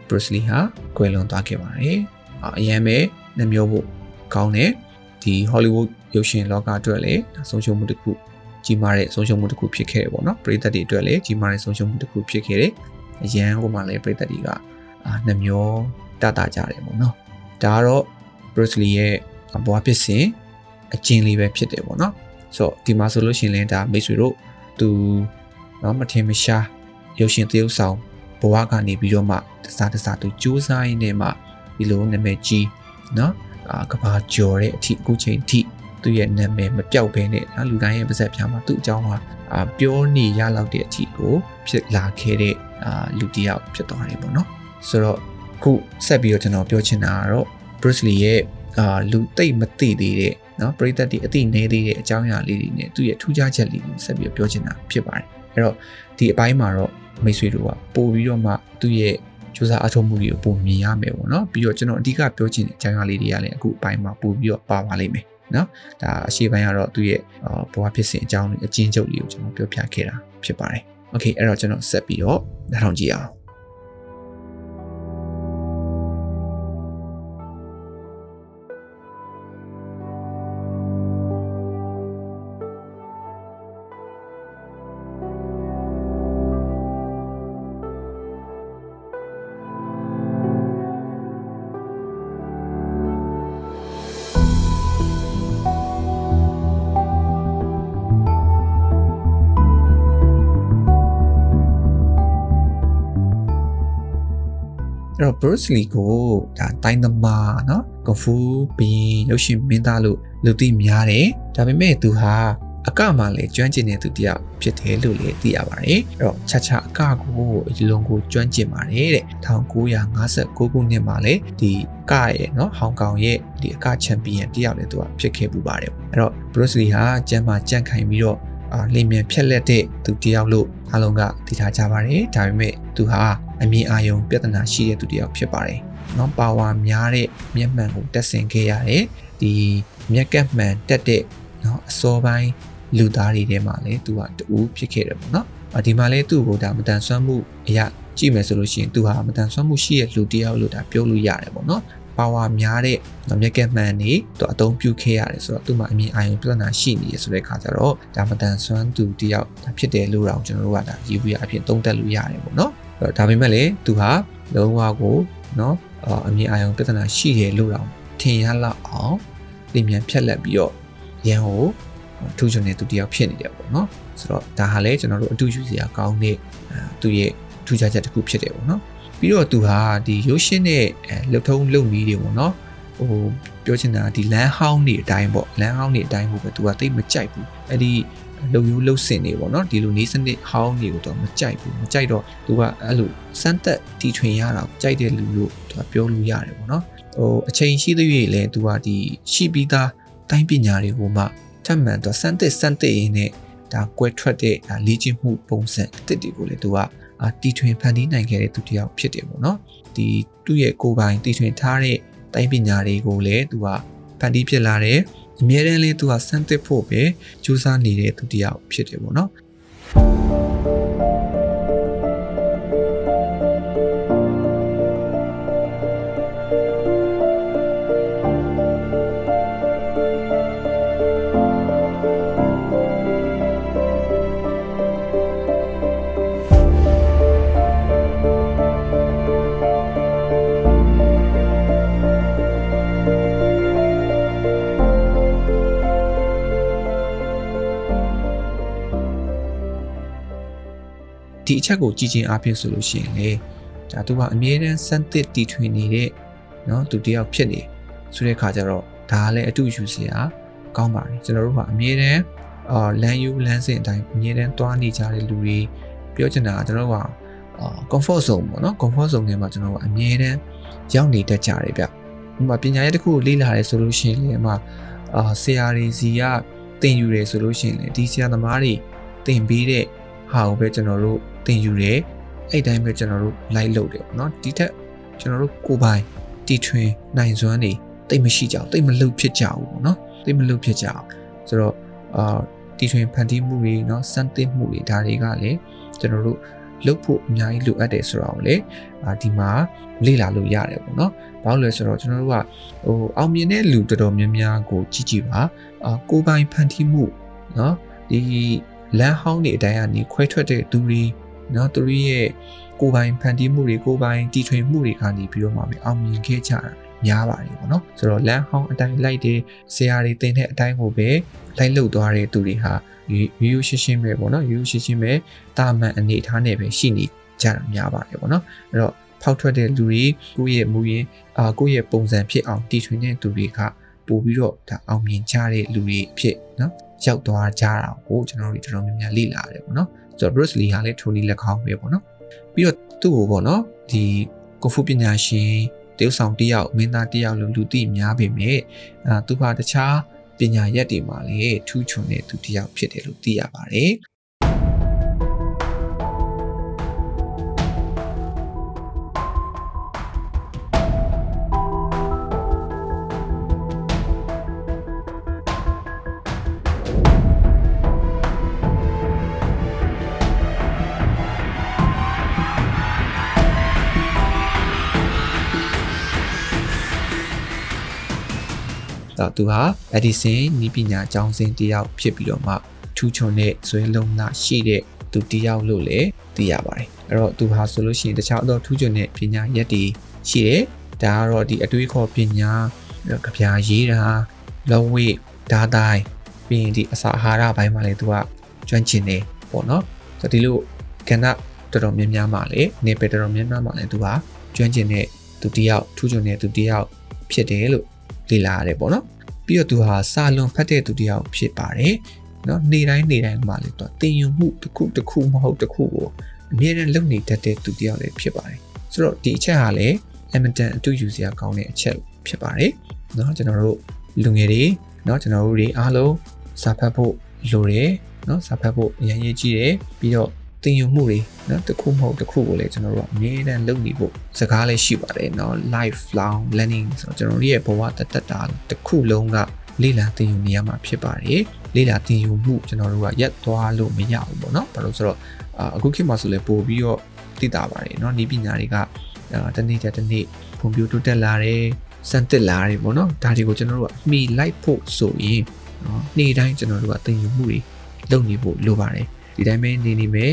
Bruce Lee ဟာကွယ်လွန်သွားခဲ့ပါတယ်အရန်ပဲနှမျိုးဖို့ကောင်းတယ်ဒီ Hollywood ရုပ်ရှင်လောကအတွက်လည်းဆုံးရှုံးမှုတစ်ခုကြီးမားတဲ့ဆုံးရှုံးမှုတစ်ခုဖြစ်ခဲ့တယ်ပေါ့နော်ပရိသတ်တွေအတွက်လည်းကြီးမားတဲ့ဆုံးရှုံးမှုတစ်ခုဖြစ်ခဲ့တယ် အရန်ဟိုမှာလည်းပရိသတ်တွေကအာနှမျိုးတတကြတယ်ပေါ့နော်ဒါကတော့ Bruce Lee ရဲ့ဘဝဖြစ်စဉ်အကျဉ်းလေးပဲဖြစ်တယ်ပေါ့နော်ဆိုတော့ဒီမှာဆိုလို့ရှိရင်လည်းဒါမိတ်ဆွေတို့သူနော်မထင်မရှားရုပ်ရှင်သရုပ်ဆောင်ဘဝကနေပြီးတော့မှတစားတစားသူစူးစမ်းရင်းနဲ့မှဒီလိုနာမည်ကြီးနော်အာကဘာကျော်တဲ့အထိအခုချိန်ထိ သူ့ရဲ့နာမည်မပြောက်ဘဲနဲ့နော်လူတိုင်းရဲ့ပါဇက်ပြားမှာသူ့အကြောင်းဟာအာပြောနေရလောက်တဲ့အထိကိုဖြစ်လာခဲ့တဲ့အာလူတစ်ယောက်ဖြစ်သွားတယ်ပေါ့နော်ဆိုတော့ခုဆက်ပြီးတော့ကျွန်တော်ပြောချင်တာကတော့ Bruce Lee ရဲ့အာလူသိပ်မသိသေးတဲ့နော်ပရိသတ်တွေအသိနေသေးတဲ့အကြောင်းအရာလေးတွေနဲ့သူ့ရဲ့ထူးခြားချက်လေးကိုဆက်ပြီးတော့ပြောချင်တာဖြစ်ပါတယ်အဲ့တော့ဒီအပိုင်းမှာတော့မိတ်ဆွေတို့ကပို့ပြီးတော့မှသူ့ရဲ့စူးစမ်းအထောက်မှုတွေကိုပုံမြင်ရမယ်ပေါ့နော်ပြီးတော့ကျွန်တော်အဓိကပြောချင်တဲ့အကြောင်းအရာလေးတွေကလည်းအခုအပိုင်းမှာပို့ပြီးတော့ပါပါလိမ့်မယ် နော်ဒါအရှိပိုင်းကတော့သူ့ရဲ့ဘဝဖြစ်စဉ်အကြောင်းအချင်းချုပ်လေးကိုကျွန်တော်ပြောပြခဲ့တာဖြစ်ပါတယ် okay အဲ့တော့ကျွန်တော်ဆက်ပြီးတော့နှာထောင်ကြည့်အောင် Bruce Lee ကိုဒါတိုင်းသမားเนาะကဖူဘင်းရုပ်ရှင်မင်းသားလို့လူသိများတယ်ဒါပေမဲ့သူဟာအကမှလည်းကျွမ်းကျင်တဲ့သူတယောက်ဖြစ်တယ်လို့လည်းသိရပါတယ်အဲ့တော့ချာချာအကကိုအလွန်ကိုကျွမ်းကျင်ပါတယ်တဲ့1959ခုနှစ်မှာလည်းဒီကရဲ့เนาะဟောင်ကောင်ရဲ့ဒီအကချန်ပီယံတယောက်လည်းသူကဖြစ်ခဲ့ပူပါတယ်အဲ့တော့ Bruce Lee ဟာကျမ်းမာကြန့်ခိုင်ပြီးတော့အာလင်မြန်ဖြက်လက်တဲ့သူတယောက်လို့အားလုံးကသိထားကြပါတယ်ဒါပေမဲ့သူဟာ အမြင်အာရုံပြဿနာရှိတဲ့သူတယောက်ဖြစ်ပါတယ်။နော်ပါဝါများတဲ့မျက်မှန်ကိုတက်ဆင်ခဲ့ရတယ်။ဒီမျက်ကပ်မှန်တက်တဲ့နော်အစောပိုင်းလူသားတွေထဲမှာလည်းသူကတူဖြစ်ခဲ့တယ်ပေါ့နော်။ဒီမှာလည်းသူ့ကိုဒါမတန်ဆွမ်းမှုအရာကြည့်မယ်ဆိုလို့ရှိရင်သူဟာမတန်ဆွမ်းမှုရှိတဲ့လူတယောက်လို့ဒါပြောလို့ရတယ်ပေါ့နော်။ပါဝါများတဲ့မျက်ကက်မှန်နေသူအသုံးပြုခဲ့ရတယ်ဆိုတော့သူ့မှာအမြင်အာရုံပြဿနာရှိနေရဆိုတဲ့ခါကျတော့ဒါမတန်ဆွမ်းသူတယောက်ဒါဖြစ်တယ်လို့တော့ကျွန်တော်တို့ကဒါရေးပြီးအဖြစ်သုံးသပ်လို့ရတယ်ပေါ့နော် ဒါပေမဲ့လည်းသူဟာလုံးဝကိုเนาะအမြင်အာရုံပြဿနာရှိတယ်လို့တော့ထင်ရလောက်အောင်လင်မြန်ဖြက်လက်ပြီးတော့ရန်ကိုထူးချွန်တဲ့သူတယောက်ဖြစ်နေတယ်ပေါ့နော်ဆိုတော့ဒါဟာလည်းကျွန်တော်တို့အတူယူစရာကောင်းတဲ့သူရဲ့ထူးခြားချက်တစ်ခုဖြစ်တယ်ပေါ့နော်ပြီးတော့သူဟာဒီရုပ်ရှင်နဲ့လှုပ်ထုံးလုပ်နည်းတွေပေါ့နော်ဟိုပြောချင်တာဒီလမ်းဟောင်းတွေအတိုင်းပေါ့လမ်းဟောင်းတွေအတိုင်းကိုပဲသူကတိတ်မကြိုက်ဘူးအဲ့ဒီ လုံယူလှုပ်စင်နေပေါ့နော်ဒီလိုနေစနစ်ဟောင်းတွေကိုတော့မကြိုက်ဘူးမကြိုက်တော့သူကအဲ့လိုစမ်းသက်တီထွင်ရတာကြိုက်တဲ့လူလို့သူကပြောလို့ရတယ်ပေါ့နော်ဟိုအချိန်ရှိသေး၍လည်းသူကဒီရှိပြီးသားတိုင်းပညာတွေကိုမှထပ်မံတော့စမ်းသစ်စမ်းသစ်ရင်းနဲ့ဒါကွဲထွက်တဲ့ဒါလေ့ကျင့်မှုပုံစံအသစ်တွေကိုလည်းသူကအာတီထွင်ဖန်တီးနိုင်ခဲ့တဲ့သူတစ်ယောက်ဖြစ်တယ်ပေါ့နော်ဒီသူ့ရဲ့ကိုယ်ပိုင်တီထွင်ထားတဲ့တိုင်းပညာတွေကိုလည်းသူကဖန်တီးဖြစ်လာတယ် အမြဲတမ်းလေးသူကစမ်းသစ်ဖို့ပဲကြိုးစားနေတဲ့သူတယောက်ဖြစ်တယ်ပေါ့နော် ဒီအချက်ကိုကြည့်ချင်းအပြင်ဆိုလို့ရှိရင်လေဒါသူကအမြဲတမ်းစမ်းသစ်တီထွင်နေတဲ့เนาะသူတယောက်ဖြစ်နေဆိုတဲ့ခါကျတော့ဒါကလည်းအတူယူစရာကောင်းပါတယ်ကျွန်တော်တို့ကအမြဲတမ်းအာလမ်းယူလမ်းစဉ်အတိုင်းအမြဲတမ်းသွားနေကြတဲ့လူတွေပြောချင်တာကကျွန်တော်တို့ကအာ comfort zone ပေါ့နော် comfort zone ထဲမှာကျွန်တော်တို့ကအမြဲတမ်းရောက်နေတတ်ကြတယ်ဗျဥပမာပညာရေးတစ်ခုကိုလေ့လာရဲဆိုလို့ရှိရင်လည်းအမအာဆရာတွေစီကသင်ယူရဲဆိုလို့ရှိရင်လည်းဒီဆရာသမားတွေသင်ပေးတဲ့ ဟာကိုပဲကျွန်တော်တို့သင်ယူရဲအဲ့တိုင်းပဲကျွန်တော်တို့လိုက်လုပ်တယ်ပေါ့နော်ဒီထက်ကျွန်တော်တို့ကိုယ်ပိုင်တီထွင်နိုင်စွမ်းနေတိတ်မရှိကြဘူးတိတ်မလုဖြစ်ကြဘူးပေါ့နော်တိတ်မလုဖြစ်ကြအောင်ဆိုတော့အာတီထွင်ဖန်တီးမှုတွေเนาะစမ်းသစ်မှုတွေဒါတွေကလည်းကျွန်တော်တို့လုပ်ဖို့အများကြီးလိုအပ်တယ်ဆိုတာကိုလေအာဒီမှာလေ့လာလို့ရတယ်ပေါ့နော်။ဘာလို့လဲဆိုတော့ကျွန်တော်တို့ကဟိုအောင်မြင်တဲ့လူတော်တော်များများကိုကြည့်ကြည့်ပါအာကိုယ်ပိုင်ဖန်တီးမှုเนาะဒီ လမ်းဟောင်းတွေအတိုင်းကနေခွဲထွက်တဲ့သူတွေနော်သူတို့ရဲ့ကိုယ်ပိုင်ဖန်တီးမှုတွေကိုယ်ပိုင်တီထွင်မှုတွေကနေပြီးတော့မှအောင်မြင်ခဲ့ကြတာများပါတယ်ပေါ့နော်ဆိုတော့လမ်းဟောင်းအတိုင်းလိုက်တဲ့ဆရာတွေတင်တဲ့အတိုင်းကိုပဲလိုက်လုပ်သွားတဲ့သူတွေဟာရိုးရိုးရှင်းရှင်းပဲပေါ့နော်ရိုးရိုးရှင်းရှင်းပဲတာမန်အနေထားနဲ့ပဲရှိနေကြတာများပါတယ်ပေါ့နော်အဲ့တော့ဖောက်ထွက်တဲ့လူတွေကိုယ့်ရဲ့မူရင်းအာကိုယ့်ရဲ့ပုံစံဖြစ်အောင်တီထွင်တဲ့သူတွေကပို့ပြီးတော့ဒါအောင်မြင်ကြတဲ့လူတွေဖြစ်နော် ရောက်သွားကြတာကိုကျွန်တော်တို့တော်တော်များများလေ့လာရတယ်ပေါ့နော်ဆိုတော့ Bruce Lee ဟာလည်းထိုနည်းလက်ကောင်းပဲပေါ့နော်ပြီးတော့သူ့ကိုပေါ့နော်ဒီကွန်ဖူပညာရှင်တရုတ်ဆောင်တယောက်မင်းသားတယောက်လို့လူသိများပေမဲ့အာသူဟာတခြားပညာရက်တွေမှာလည်းထူးချွန်တဲ့သူတယောက်ဖြစ်တယ်လို့သိရပါတယ် တော့သူဟာ Edison နီးပညာကျောင်းစင်တယောက်ဖြစ်ပြီးတော့မှထူးချွန်တဲ့ဇွဲလုံးလာရှိတဲ့သူတယောက်လို့လည်းသိရပါတယ်အဲ့တော့သူဟာဆိုလို့ရှိရင်တခြားသောထူးချွန်တဲ့ပညာရက်တွေရှိတယ်ဒါကတော့ဒီအတွေးခေါ်ပညာကြပြာရေးတာလောဝိဓာတ်တိုင်းပြီးရင်ဒီအစာအာဟာရဘိုင်းမှာလည်းသူကကျွမ်းကျင်နေပေါ့နော်ဆိုတော့ဒီလိုကဏ္ဍတော်တော်များများမှာလည်းနေပယ်တော်တော်များများမှာလည်းသူကကျွမ်းကျင်တဲ့သူတယောက်ထူးချွန်တဲ့သူတယောက်ဖြစ်တယ်လို့ လေ့လာရတယ်ပေါ့နော်ပြီးတော့သူဟာစာလွန်ဖတ်တဲ့သူတစ်ယောက်ဖြစ်ပါတယ်နော်နေတိုင်းနေတိုင်းမှာလေသူတင်ယူမှုတစ်ခုတစ်ခုမဟုတ်တစ်ခုကိုအမြဲတမ်းလုပ်နေတတ်တဲ့သူတစ်ယောက်လည်းဖြစ်ပါတယ်ဆိုတော့ဒီအချက်ဟာလည်း Edmonton အတူယူစရာကောင်းတဲ့အချက်ဖြစ်ပါတယ်နော်ကျွန်တော်တို့လူငယ်တွေနော်ကျွန်တော်တို့တွေအားလုံးစာဖတ်ဖို့လိုတယ်နော်စာဖတ်ဖို့အရင်ရေးကြည့်တယ်ပြီးတော့ သင်ယူမှုတွေเนาะတစ်ခုမဟုတ်တစ်ခုကိုလည်းကျွန်တော်တို့အမြဲတမ်းလုပ်နေဖို့စကားလည်းရှိပါတယ်เนาะ life long learning ဆိုတော့ကျွန်တော်တို့ရဲ့ဘဝတသက်တာတစ်ခုလုံးကလေ့လာသင်ယူနေရမှာဖြစ်ပါတယ်လေ့လာသင်ယူမှုကျွန်တော်တို့ကရက်သွားလို့မရဘူးပေါ့เนาะဘာလို့ဆိုတော့အခုခေတ်မှာဆိုလည်းပို့ပြီးတော့သိတာပါတယ်เนาะဤပညာတွေကတနေ့တနေ့ဖွံ့ဖြိုးတိုးတက်လာတယ်စံတက်လာတယ်ပေါ့နော်ဒါတွေကိုကျွန်တော်တို့ကမှီလိုက်ဖို့ဆိုရင်နော်နေ့တိုင်းကျွန်တော်တို့ကသင်ယူမှုတွေလုပ်နေဖို့လိုပါတယ်ဒီတိုင်းပဲနေနေမယ်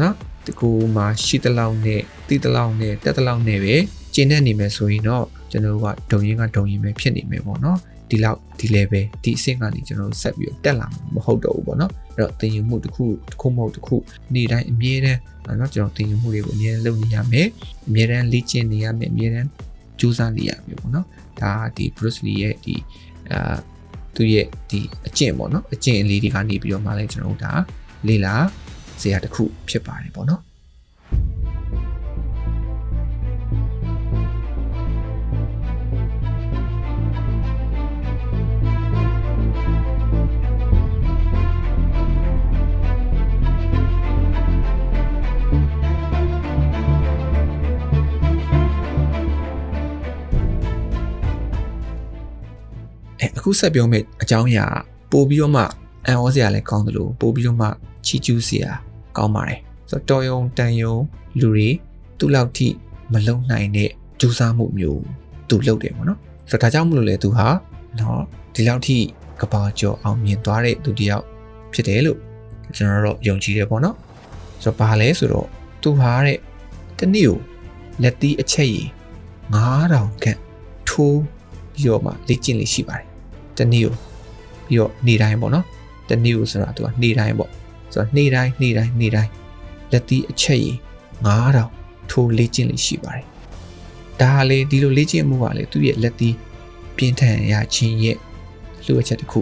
နော်ဒီကိုမှာရှိတလောက်နဲ့တီးတလောက်နဲ့တက်တလောက်နဲ့ပဲကျင်းနေနေမယ်ဆိုရင်တော့ကျွန်တော်တို့ကဒုံရင်ကဒုံရင်ပဲဖြစ်နေမယ်ပေါ့နော်ဒီလောက်ဒီ level ဒီအဆင့်ကနေကျွန်တော်တို့ဆက်ပြီးတက်လာမှာမဟုတ်တော့ဘူးပေါ့နော်အဲ့တော့သင်ယူမှုတစ်ခုတစ်ခုမဟုတ်တစ်ခုနေ့တိုင်းအမြဲတမ်းเนาะကျွန်တော်သင်ယူမှုတွေကိုအမြဲတမ်းလုပ်နေရမယ်အမြဲတမ်းလေ့ကျင့်နေရမယ်အမြဲတမ်းကြိုးစားနေရမယ်ပေါ့နော်ဒါဒီ Bruce Lee ရဲ့ဒီအာသူရဲ့ဒီအကျင့်ပေါ့နော်အကျင့်အလေးတွေကနေပြီးတော့မှလည်းကျွန်တော်တို့ဒါလေ့လာ စရာတစ်ခုဖြစ်ပါတယ်ပေါ့နော်အဲအခုဆက်ပြောမယ့်အကြောင်းအရာပို့ပြီးတော့မှအံ့ဩစရာလည်းကောင်းတယ်လို့ပို့ပြီးတော့မှ ချီးကျူးစရာကောင်းပါတယ်ဆိုတော့တော်ယုံတန်ယုံလူတွေသူ့လောက်ထိမလုံနိုင်တဲ့ကြိုးစားမှုမျိုးသူလုပ်တယ်ပေါ့နော်ဆိုတော့ဒါကြောင့်မလို့လေသူဟာနော်ဒီလောက်ထိကဘာကျော်အောင်မြင်သွားတဲ့သူတယောက်ဖြစ်တယ်လို့ကျွန်တော်တို့ယုံကြည်တယ်ပေါ့နော်ဆိုတော့ဘာလဲဆိုတော့သူဟာတဲ့တနေ့ကိုလက်သီးအချက်ရည်9000ခန့်ထိုးပြီးတော့မှလေ့ကျင့်လေးရှိပါတယ်တနေ့ကိုပြီးတော့နေ့တိုင်းပေါ့နော်တနေ့ကိုဆိုတာသူကနေ့တိုင်းပေါ့ ဆိုတော့နေ့တိုင်းနေ့တိုင်းနေ့တိုင်းလက်သီးအချက်ရည်9000ထိုးလေ့ကျင့်လေ့ရှိပါတယ်ဒါဟာလေဒီလိုလေ့ကျင့်မှုကလေသူ့ရဲ့လက်သီးပြင်းထန်ရခြင်းရဲ့လှုပ်ချက်တစ်ခု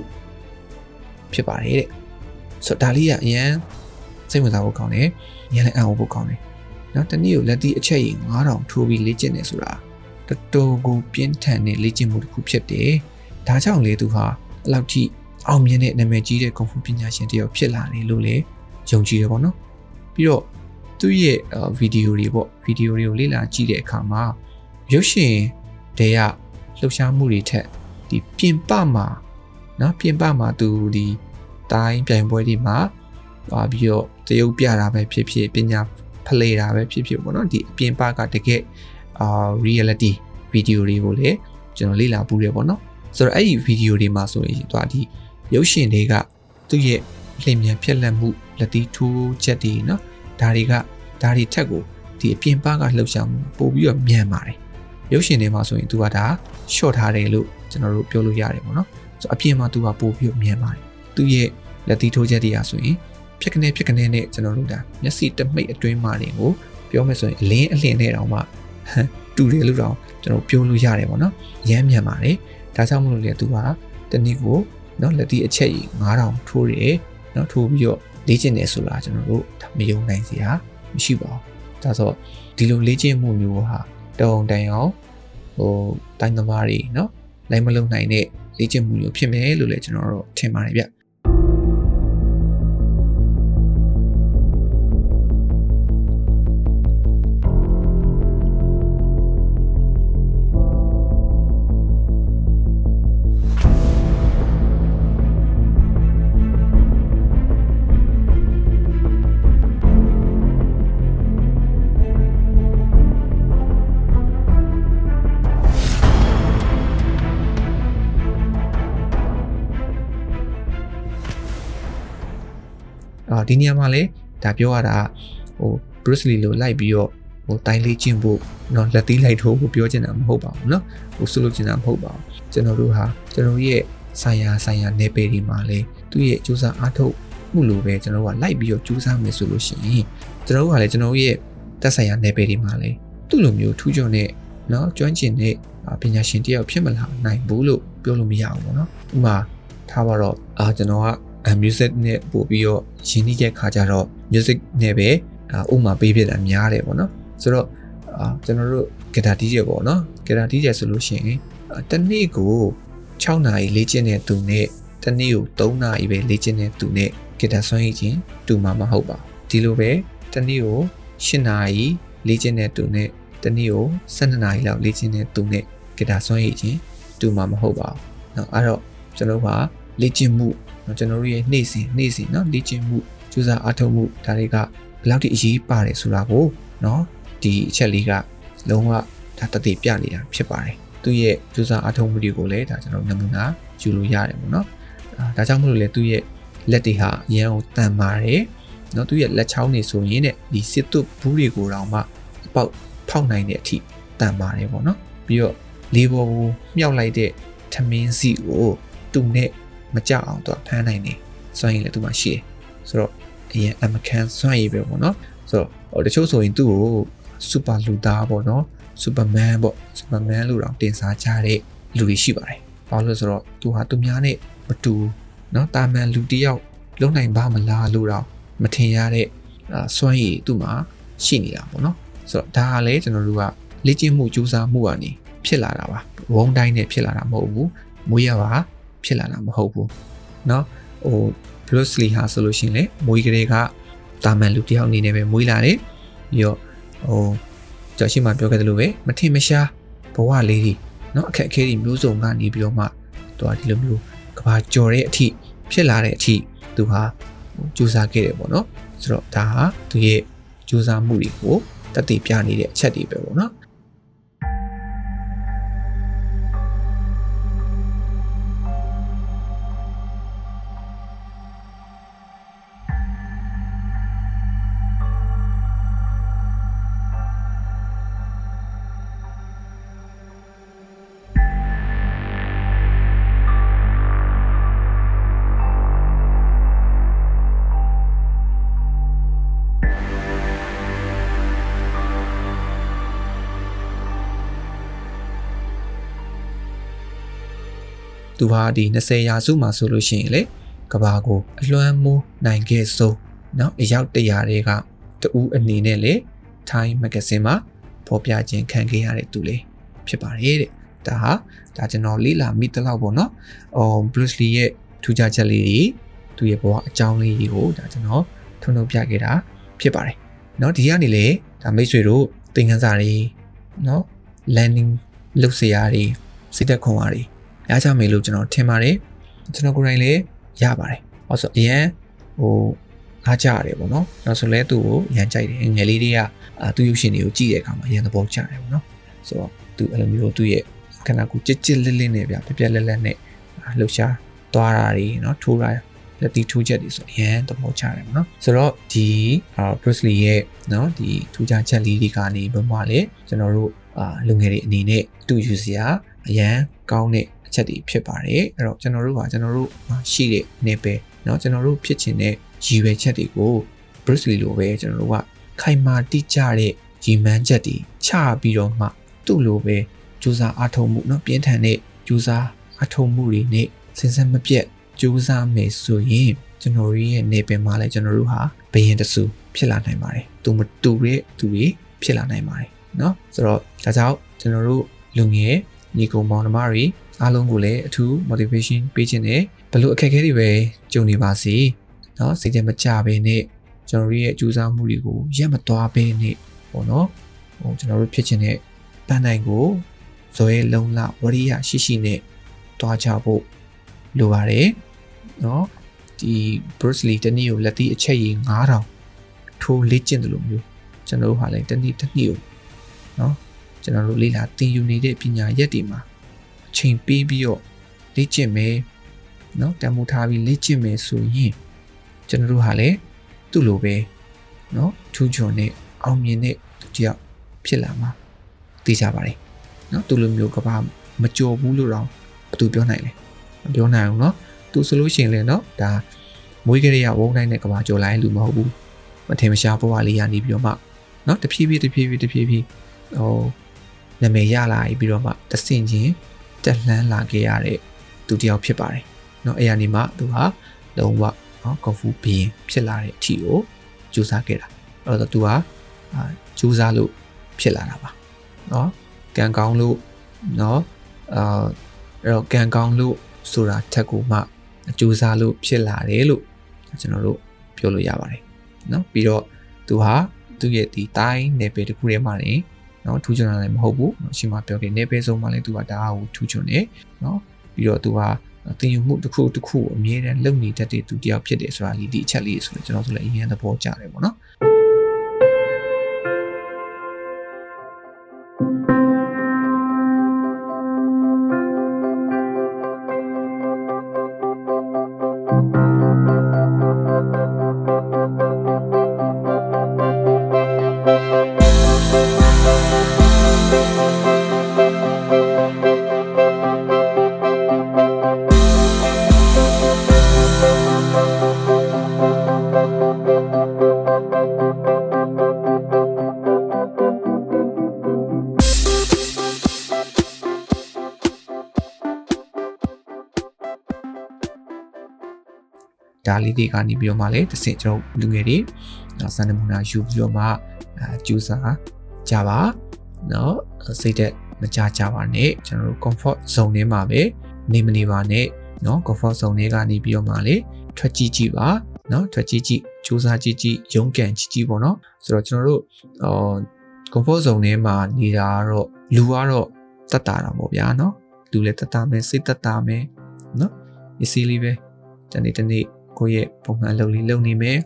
ဖြစ်ပါတယ်တဲ့ဆိုတော့ဒါလေးကအရန်စိတ်ဝင်စားဖို့ကောင်းတယ်ရန်လည်းအံ့ဩဖို့ကောင်းတယ်နော်တနည်းကိုလက်သီးအချက်ရည်9000ထိုးပြီးလေ့ကျင့်နေဆိုတာတော်တော်ကိုပြင်းထန်တဲ့လေ့ကျင့်မှုတစ်ခုဖြစ်တယ်ဒါကြောင့်လေသူဟာအဲ့လောက်ထိ အောင်မြင်တဲ့နာမည်ကြီးတဲ့ကွန်ဖူပညာရှင်တယောက်ဖြစ်လာတယ်လို့လည်းယုံကြည်ရပါတော့ပြီးတော့သူ့ရဲ့ဗီဒီယိုတွေပေါ့ဗီဒီယိုတွေကိုလေ့လာကြည့်တဲ့အခါမှာရုပ်ရှင်တဲကလှုပ်ရှားမှုတွေထက်ဒီပြင်ပမှာနော်ပြင်ပမှာသူဒီတိုင်းပြိုင်ပွဲတွေမှာသွားပြီးတော့တရုပ်ပြတာပဲဖြစ်ဖြစ်ပညာဖလှယ်တာပဲဖြစ်ဖြစ်ပေါ့နော်ဒီအပြင်ပကတကယ်အာ reality ဗီဒီယိုတွေကိုလည်းကျွန်တော်လေ့လာပူးတယ်ပေါ့နော်ဆိုတော့အဲ့ဒီဗီဒီယိုတွေမှာဆိုရင်သွားဒီ ရုပ်ရှင်တွေကသူ့ရဲ့လျင်မြန်ဖြက်လက်မှုလက်တီးထိုးချက်တွေနော်ဒါတွေကဒါတွေထက်ကိုဒီအပြင်ပကလှုပ်ရှားမှုပို့ပြီးတော့မြန်ပါတယ်ရုပ်ရှင်တွေမှာဆိုရင်သူကဒါ short ထားတယ်လို့ကျွန်တော်တို့ပြောလို့ရတယ်ပေါ့နော်ဆိုအပြင်မှာသူကပို့ပြီးတော့မြန်ပါတယ်သူ့ရဲ့လက်တီးထိုးချက်တွေကဆိုရင်ဖြက်ကနေဖြက်ကနေနဲ့ကျွန်တော်တို့ဒါမျက်စိတမိတ်အတွင်းမှာတွေကိုပြောမယ်ဆိုရင်အလင်းအလင်းနဲ့တောင်မှတူတယ်လို့တောင်ကျွန်တော်ပြောလို့ရတယ်ပေါ့နော်ရမ်းမြန်ပါတယ်ဒါကြောင့်မလို့လေသူကတနည်းကို နော်လက်တီအချက်ကြီး9000ထိုးတယ်နော်ထိုးပြီးတော့လေ့ကျင့်တယ်ဆိုတာကျွန်တော်တို့မယုံနိုင်စရာမရှိပါဘူးဒါဆိုဒီလိုလေ့ကျင့်မှုမျိုးဟာတုံတန်အောင်ဟိုတိုင်းသမားတွေနော်လိုင်းမလုံနိုင်တဲ့လေ့ကျင့်မှုမျိုးဖြစ်မယ်လို့လည်းကျွန်တော်တို့ထင်ပါတယ်ဗျ အာဒီနေရာမှာလည်းဒါပြောရတာဟို Bruce Lee လိုလိုက်ပြီးတော့ဟိုတိုင်းလေးကျင့်ဖို့เนาะလက်သီးလိုက်ထိုးဖို့ပြောချင်တာမဟုတ်ပါဘူးเนาะဟိုဆိုလို့ချင်တာမဟုတ်ပါဘူးကျွန်တော်တို့ဟာကျွန်တော်ရဲ့ဆိုင်ရာဆိုင်ရာနယ်ပယ်ဒီမှာလေသူ့ရဲ့စူးစမ်းအားထုတ်မှုလိုပဲကျွန်တော်တို့ကလိုက်ပြီးတော့စူးစမ်းမယ်ဆိုလို့ရှိရင်ကျွန်တော်တို့ကလည်းကျွန်တော်ရဲ့တက်ဆိုင်ရာနယ်ပယ်ဒီမှာလေသူ့လိုမျိုးထူးချွန်တဲ့เนาะကျွမ်းကျင်တဲ့ပညာရှင်တယောက်ဖြစ်မလာနိုင်ဘူးလို့ပြောလို့မရဘူးပေါ့နော်ဥပမာထားပါတော့အာကျွန်တော်က music နဲ့ပို့ပြီးတော့ရင်းနှီးတဲ့ခါကျတော့ music နဲ့ပဲဥမာပေးဖြစ်တာများတယ်ပေါ့နော်ဆိုတော့အာကျွန်တော်တို့ဂီတာတီးတယ်ပေါ့နော်ဂီတာတီးတယ်ဆိုလို့ရှိရင်တနေ့ကို6နာရီလေ့ကျင့်တဲ့သူနဲ့တနေ့ကို3နာရီပဲလေ့ကျင့်တဲ့သူနဲ့ဂီတာဆွမ်းရည်ချင်းတူမှာမဟုတ်ပါဒီလိုပဲတနေ့ကို8နာရီလေ့ကျင့်တဲ့သူနဲ့တနေ့ကို12နာရီလောက်လေ့ကျင့်တဲ့သူနဲ့ဂီတာဆွမ်းရည်ချင်းတူမှာမဟုတ်ပါဘူးเนาะအဲ့တော့ကျွန်တော်ကလေ့ကျင့်မှု เนาะကျွန်တော်တို့ရဲ့နေ့စဉ်နေ့စဉ်เนาะလေ့ကျင့်မှုကြိုးစားအားထုတ်မှုဒါတွေကဘယ်လောက်ထိအရေးပါတယ်ဆိုတာကိုเนาะဒီအချက်လေးကလုံးဝဒါတတိပြနေတာဖြစ်ပါတယ်သူ့ရဲ့ကြိုးစားအားထုတ်မှုတွေကိုလည်းဒါကျွန်တော်နမူနာယူလို့ရတယ်ပေါ့နော်ဒါကြောင့်မလို့လေသူ့ရဲ့လက်တွေဟာအရန်ကိုတန်ပါတယ်เนาะသူ့ရဲ့လက်ချောင်းတွေဆိုရင်တဲ့ဒီစစ်တုဘူးတွေကိုတောင်မှပေါက်ဖောက်နိုင်တဲ့အထိတန်ပါတယ်ပေါ့နော်ပြီးတော့လေးပေါ်ကိုမြောက်လိုက်တဲ့ထမင်းစီကိုသူနဲ့ မကြောက်အောင်သူကဖမ်းနိုင်တယ်စွမ်းရည်လည်းသူမှရှိတယ်ဆိုတော့အရင်အမကန်စွမ်းရည်ပဲပေါ့နော်ဆိုတော့တချို့ဆိုရင်သူ့ကိုစူပါလူသားပေါ့နော်စူပါမန်ပေါ့စူပါမန်လို့တောင်တင်စားကြတဲ့လူတွေရှိပါတယ်ဘာလို့ဆိုတော့သူဟာသူများနဲ့မတူနော်တာမန်လူတယောက်လုံနိုင်ပါမလားလို့တော့မထင်ရတဲ့စွမ်းရည်သူ့မှာရှိနေတာပေါ့နော်ဆိုတော့ဒါကလည်းကျွန်တော်တို့ကလေ့ကျင့်မှုစူးစမ်းမှုကနေဖြစ်လာတာပါဝုံတိုင်းနဲ့ဖြစ်လာတာမဟုတ်ဘူးမွေးရပါ ဖြစ်လာတာမဟုတ်ဘူးเนาะဟို Bruce Lee ဟာဆိုလို့ရှိရင်လေမွေးကလေးကတာမန်လူတယောက်အနေနဲ့ပဲမွေးလာတယ်ပြီးတော့ဟိုကျော်ရှိမှပြောခဲ့သလိုပဲမထင်မရှားဘဝလေးတွေเนาะအခက်အခဲတွေမျိုးစုံကနေပြီးတော့မှသူကဒီလိုမျိုးကဘာကြော်တဲ့အထိဖြစ်လာတဲ့အထိသူဟာကြိုးစားခဲ့တယ်ပေါ့နော်ဆိုတော့ဒါဟာသူရဲ့ကြိုးစားမှုတွေကိုတက်တည်ပြနေတဲ့အချက်တွေပဲပေါ့နော် သူဟာဒီ20ရာစုမှာဆိုလို့ရှိရင်လေကဘာကိုအလွမ်းမိုးနိုင်ခဲ့ဆုံးเนาะအရောက်တရာတွေကတူအနေနဲ့လေ Time Magazine မှာဖော်ပြခြင်းခံခဲ့ရတဲ့သူလေးဖြစ်ပါတယ်တဲ့ဒါဟာဒါကျွန်တော်လေးလာမိတလောက်ပေါ့နော်အော် Bruce Lee ရဲ့ထူးခြားချက်လေးတွေသူရဲ့ဘဝအကြောင်းလေးတွေကိုဒါကျွန်တော်ထုံထုံပြခဲ့တာဖြစ်ပါတယ်เนาะဒီကနေလေဒါမိတ်ဆွေတို့သင်ခန်းစာတွေเนาะ landing လုပ်စရာတွေစိတ်သက်ခွန်အားတွေ ရကြမယ်လို့ကျွန်တော်ထင်ပါတယ်ကျွန်တော်ကိုယ်တိုင်လည်းရပါတယ်ဟောဆိုအရန်ဟိုအားကြရတယ်ပေါ့နော်နောက်ဆိုလဲသူ့ကိုရန်ကြိုက်တယ်ငယ်လေးတွေကအာသူ့ရုပ်ရှင်တွေကိုကြည့်တဲ့အခါမှာရန်သဘောကျတယ်ပေါ့နော်ဆိုတော့သူအဲ့လိုမျိုးသူ့ရဲ့ခန္ဓာကိုယ်ကြစ်ကြစ်လစ်လစ်နဲ့ဗျပြပြလက်လက်နဲ့လှုပ်ရှားသွားတာတွေနော်ထိုးတာလက်တီထိုးချက်တွေဆိုအရန်သဘောကျတယ်ပေါ့နော်ဆိုတော့ဒီ Bruce Lee ရဲ့နော်ဒီထူးခြားချက်လေးတွေကနေဘယ်မှာလဲကျွန်တော်တို့အာလူငယ်တွေအနေနဲ့တူယူစရာအရန်ကောင်းတဲ့အ ချက်တွေဖြစ်ပါတယ်အဲ့တော့ကျွန်တော်တို့ကကျွန်တော်တို့ရှိတဲ့နေပဲเนาะကျွန်တော်တို့ဖြစ်ချင်တဲ့ရည်ရွယ်ချက်တွေကို Bruce Lee လိုပဲကျွန်တော်တို့ကခိုင်မာတိကျတဲ့ရည်မှန်းချက်တွေချပြီးတော့မှသူ့လိုပဲကြိုးစားအားထုတ်မှုเนาะပြင်းထန်တဲ့ကြိုးစားအားထုတ်မှုတွေနဲ့စဉ်ဆက်မပြတ်ကြိုးစားမယ်ဆိုရင်ကျွန်တော်တို့ရဲ့နေပင်မှာလည်းကျွန်တော်တို့ဟာဘယင်တဆူဖြစ်လာနိုင်ပါတယ်။သူမတူတဲ့သူတွေဖြစ်လာနိုင်ပါတယ်เนาะဆိုတော့ဒါကြောင့်ကျွန်တော်တို့လူငယ်ညီကောင်မောင်နှမတွေ အားလုံးကိုလည်းအထူး motivation ပေးခြင်းနဲ့ဘလို့အခက်အခဲတွေပဲကြုံနေပါစေเนาะစိတ်ထဲမကြဘဲနဲ့ကျွန်တော်တို့ရဲ့ကြိုးစားမှုတွေကိုရက်မသွားဘဲနဲ့ပေါ့နော်ဟိုကျွန်တော်တို့ဖြစ်ခြင်းတဲ့ပန်းနိုင်ကိုဇွဲလုံးလဝရိယရှိရှိနဲ့တွားချဖို့လိုပါတယ်เนาะဒီ Bruce Lee တနည်းကိုလက်သီးအချက်ရည်9000ထိုးလေ့ကျင့်တယ်လို့မျိုးကျွန်တော်တို့ဟာလည်းတနည်းတနည်းကိုเนาะကျွန်တော်တို့လေ့လာသင်ယူနေတဲ့ပညာရက်တွေမှာအ ချိန်ပေးပြီးတော့လေ့ကျင့်မယ်နော်တန်ဖိုးထားပြီးလေ့ကျင့်မယ်ဆိုရင်ကျွန်တော်တို့ဟာလည်းသူ့လိုပဲနော်ထူးချွန်တဲ့အောင်မြင်တဲ့သူတယောက်ဖြစ်လာမှာသိကြပါတယ်နော်သူ့လိုမျိုးကဘာမကြော်ဘူးလို့တော့ဘယ်သူပြောနိုင်လဲမပြောနိုင်ဘူးနော်သူဆိုလို့ရှိရင်လည်းနော်ဒါမွေးကလေးရဝုန်းတိုင်းနဲ့ကဘာကြော်လိုက်လူမဟုတ်ဘူးမထင်မရှားဘဝလေးရနေပြီးတော့မှနော်တဖြည်းဖြည်းတဖြည်းဖြည်းတဖြည်းဖြည်းဟိုနာမည်ရလာပြီးတော့မှတဆင့်ချင်း တက်လှမ်းလာခဲ့ရတဲ့သူတစ်ယောက်ဖြစ်ပါတယ်။နော်အဲ့ရနေမှသူဟာလုံးဝနော်ကော်ဖူဘီရင်ဖြစ်လာတဲ့အထီကိုကြိုးစားခဲ့တာ။အဲ့တော့သူဟာကြိုးစားလို့ဖြစ်လာတာပါ။နော်ကံကောင်းလို့နော်အာအဲ့တော့ကံကောင်းလို့ဆိုတာထက်ကိုမှအကျိုးစားလို့ဖြစ်လာတယ်လို့ကျွန်တော်တို့ပြောလို့ရပါတယ်။နော်ပြီးတော့သူဟာသူ့ရဲ့ဒီတိုင်းနယ်ပယ်တစ်ခုထဲမှာနေ နော်ထူးချွန်တာလည်းမဟုတ်ဘူး။ရှင်မပြောခဲ့နယ်ပယ်ဆုံးမှလည်းသူကဒါအားကိုထူးချွန်တယ်နော်ပြီးတော့သူကတင်ယူမှုတစ်ခုတစ်ခုအမြဲတမ်းလုပ်နေတတ်တဲ့သူတယောက်ဖြစ်တယ်ဆိုတာလေးဒီအချက်လေးဆိုတော့ကျွန်တော်ဆိုလည်းအရင်သဘောကျတယ်ပေါ့နော် လေးတွေကနေပြီးတော့မှလည်းတစ်ဆင့်ကျွန်တော်လူငယ်တွေစံနမူနာယူပြီးတော့မှအကျူစာကြပါเนาะစိတ်သက်မကြကြပါနဲ့ကျွန်တော်တို့ comfort zone ထဲမှာပဲနေမနေပါနဲ့เนาะ comfort zone တွေကနေပြီးတော့မှလေထွက်ကြည့်ကြည့်ပါเนาะထွက်ကြည့်ကြည့်စူးစမ်းကြည့်ကြည့်ရုန်းကန်ကြည့်ကြည့်ပေါ့เนาะဆိုတော့ကျွန်တော်တို့အော် comfort zone ထဲမှာနေတာကတော့လူကတော့တတ်တာတာပေါ့ဗျာเนาะလူလည်းတတ်တာမယ်စိတ်တတ်တာမယ်เนาะအစီလေးပဲတနေ့တနေ့ ကိုယ့်ရဲ့ပုံမှန်အလုပ်လေးလုပ်နေမယ်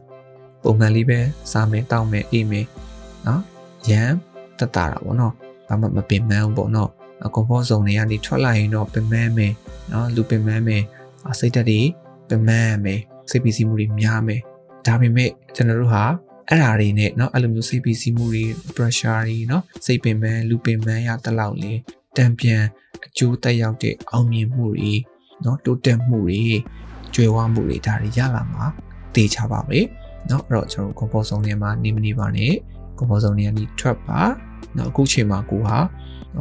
ပုံမှန်လေးပဲစားမယ်တောက်မယ်အိပ်မယ်နော်ရမ်းတတ်တာတာပေါ့နော်ဘာမှမပင်ပန်းဘူးပေါ့နော်ကွန်ဖော့ဇုံတွေကနေထွက်လာရင်တော့ပင်ပန်းမယ်နော်လူပင်ပန်းမယ်စိတ်ဓာတ်တွေပင်ပန်းမယ်စိတ်ပီစီမှုတွေများမယ်ဒါပေမဲ့ကျွန်တော်တို့ဟာအဲ့ဓာတွေနဲ့เนาะအဲ့လိုမျိုးစိတ်ပီစီမှုတွေ pressure တွေเนาะစိတ်ပင်ပန်းလူပင်ပန်းရတလောက်လေတံပြန်အကျိုးတက်ရောက်တဲ့အောင်မြင်မှုတွေเนาะတိုးတက်မှုတွေ ကျွယ်ဝမှုတွေဒါတွေရလာမှာတေချပါပဲเนาะအဲ့တော့ကျွန်တော် comfort zone ထဲမှာနေမနေပါနဲ့ comfort zone ထဲကနေထွက်ပါเนาะအခုချိန်မှာကိုဟာ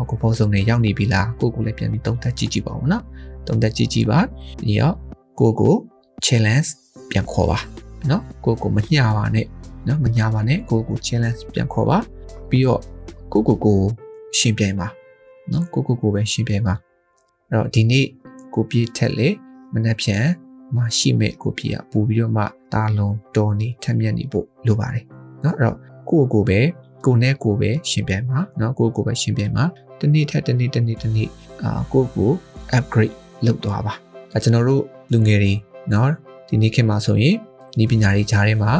comfort zone ထဲရောက်နေပြီလားကိုကိုလည်းပြန်ပြီးသုံးသပ်ကြည့်ကြည့်ပါဦးเนาะ တုံးသက်ကြည့်ကြည့်ပါပြီးတော့ကိုကို challenge ပြန်ခေါ်ပါเนาะကိုကိုမညှပါနဲ့เนาะမညှပါနဲ့ကိုကို challenge ပြန်ခေါ်ပါပြီးတော့ကိုကိုကိုရှင်ပြိုင်ပါเนาะကိုကိုကိုပဲရှင်ပြိုင်ပါအဲ့တော့ဒီနေ့ကိုပြေးထက်လေမနှက်ဖြန် မရှိမဲ့ကိုပြေးကပို့ပြီးတော့မှတာလုံးတော်နေထက်မြက်နေဖို့လိုပါတယ်เนาะအဲ့တော့ကိုကိုပဲကိုနဲ့ကိုပဲရှင်ပြိုင်ပါเนาะကိုကိုပဲရှင်ပြိုင်ပါတနေ့ထက်တနေ့တနေ့တနေ့အာကိုကို upgrade လုပ်သွားပါအဲကျွန်တော်တို့လူငယ်တွေเนาะဒီနေ့ခေတ်မှာဆိုရင်ဒီပညာတွေကြားထဲမှာ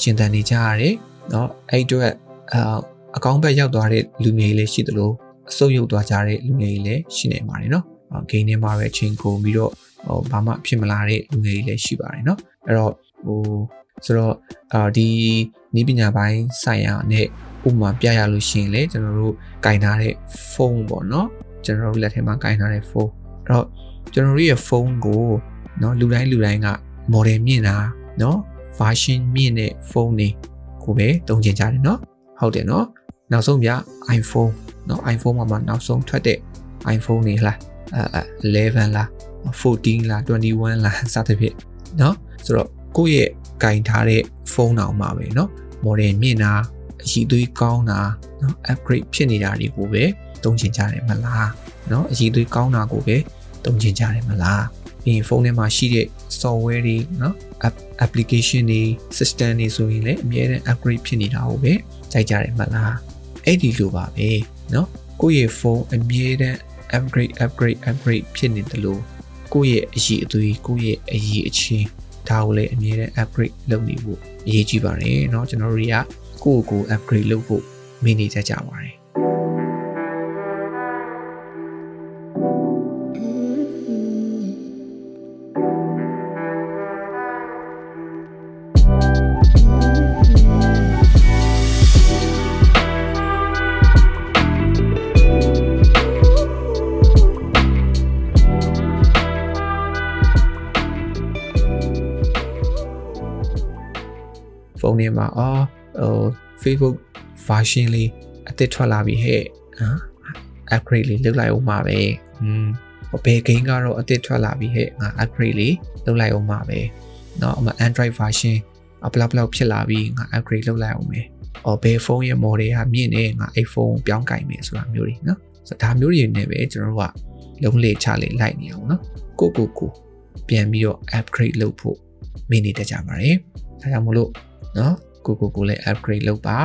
ရှင်သန်နေကြရတယ်เนาะအဲ့အတွက်အာအကောင်းဘက်ရောက်သွားတဲ့လူငယ်တွေလည်းရှိသလိုအဆုတ်ယုတ်သွားကြတဲ့လူငယ်တွေလည်းရှိနေပါတယ်เนาะဂိမ်းထဲမှာပဲအချိန်ကုန်ပြီးတော့ ဟိုဘာမှဖြစ်မလာတဲ့လူငယ်တွေလည်းရှိပါတယ်เนาะအဲ့တော့ဟိုဆိုတော့အာဒီဤပညာပိုင်းဆိုင်ရာနဲ့ဥပမာပြရလို့ရှိရင်လေကျွန်တော်တို့ကင်ထားတဲ့ဖုန်းပေါ့เนาะကျွန်တော်တို့လက်ထဲမှာကင်ထားတဲ့ဖုန်းအဲ့တော့ကျွန်တော်တို့ရဲ့ဖုန်းကိုเนาะလူတိုင်းလူတိုင်းက model မြင့်တာเนาะ version မြင့်တဲ့ဖုန်းတွေကိုပဲသုံးချင်ကြတယ်เนาะဟုတ်တယ်เนาะနောက်ဆုံးပြ iPhone เนาะ iPhone မှာမှနောက်ဆုံးထွက်တဲ့ iPhone တွေလားအဲ11လား 14လား21လားစသဖြင့်เนาะဆိုတော့ကိုယ့်ရဲ့ကင်ထားတဲ့ဖုန်းတောင်မှပဲเนาะ model မြင့်တာအရှိသွေးကောင်းတာเนาะ upgrade ဖြစ်နေတာတွေကိုပဲသုံးချင်ကြတယ်မလားเนาะအရှိသွေးကောင်းတာကိုပဲသုံးချင်ကြတယ်မလားပြီးဖုန်းထဲမှာရှိတဲ့ software တွေเนาะ application တွေ system တွေဆိုရင်လည်းအများနဲ့ upgrade ဖြစ်နေတာကိုပဲကြိုက်ကြတယ်မလားအဲ့ဒီလိုပါပဲเนาะကိုယ့်ရဲ့ဖုန်းအမြဲတမ်း upgrade upgrade upgrade ဖြစ်နေတယ်လို့ ကိုယ့်ရဲ့အရေးအသွေးကိုယ့်ရဲ့အရေးအချင်းဒါကိုလည်းအမြဲတမ်း upgrade လုပ်နေဖို့အရေးကြီးပါတယ်เนาะကျွန်တော်တို့တွေကကိုယ့်ကိုယ် upgrade လုပ်ဖို့မိနေကြကြပါတယ် မှာအော်ဟို Facebook version လေးအသစ်ထွက်လာပြီဟဲ့နော် upgrade လေးလုပ်လိုက်အောင်ပါပဲอืมဘယ် game ကတော့အသစ်ထွက်လာပြီဟဲ့ငါ upgrade လေးလုပ်လိုက်အောင်ပါပဲเนาะအမ Android version အပလောက်ပလောက်ဖြစ်လာပြီငါ upgrade လုပ်လိုက်အောင်မယ်အော်ဘယ်ဖုန်းရဲ့ model ကမြင့်နေငါ iPhone ပြောင်းကင်မယ်ဆိုတာမျိုးတွေเนาะဆိုတော့ဒါမျိုးတွေနဲ့ပဲကျွန်တော်တို့ကလုံးလေချလေလိုက်နေအောင်เนาะကိုကိုကိုပြန်ပြီးတော့ upgrade လုပ်ဖို့မိနေတတ်ကြပါတယ်ဒါကြောင့်မလို့เนาะ ကိုကိုကိုလည်း upgrade လုပ်ပါ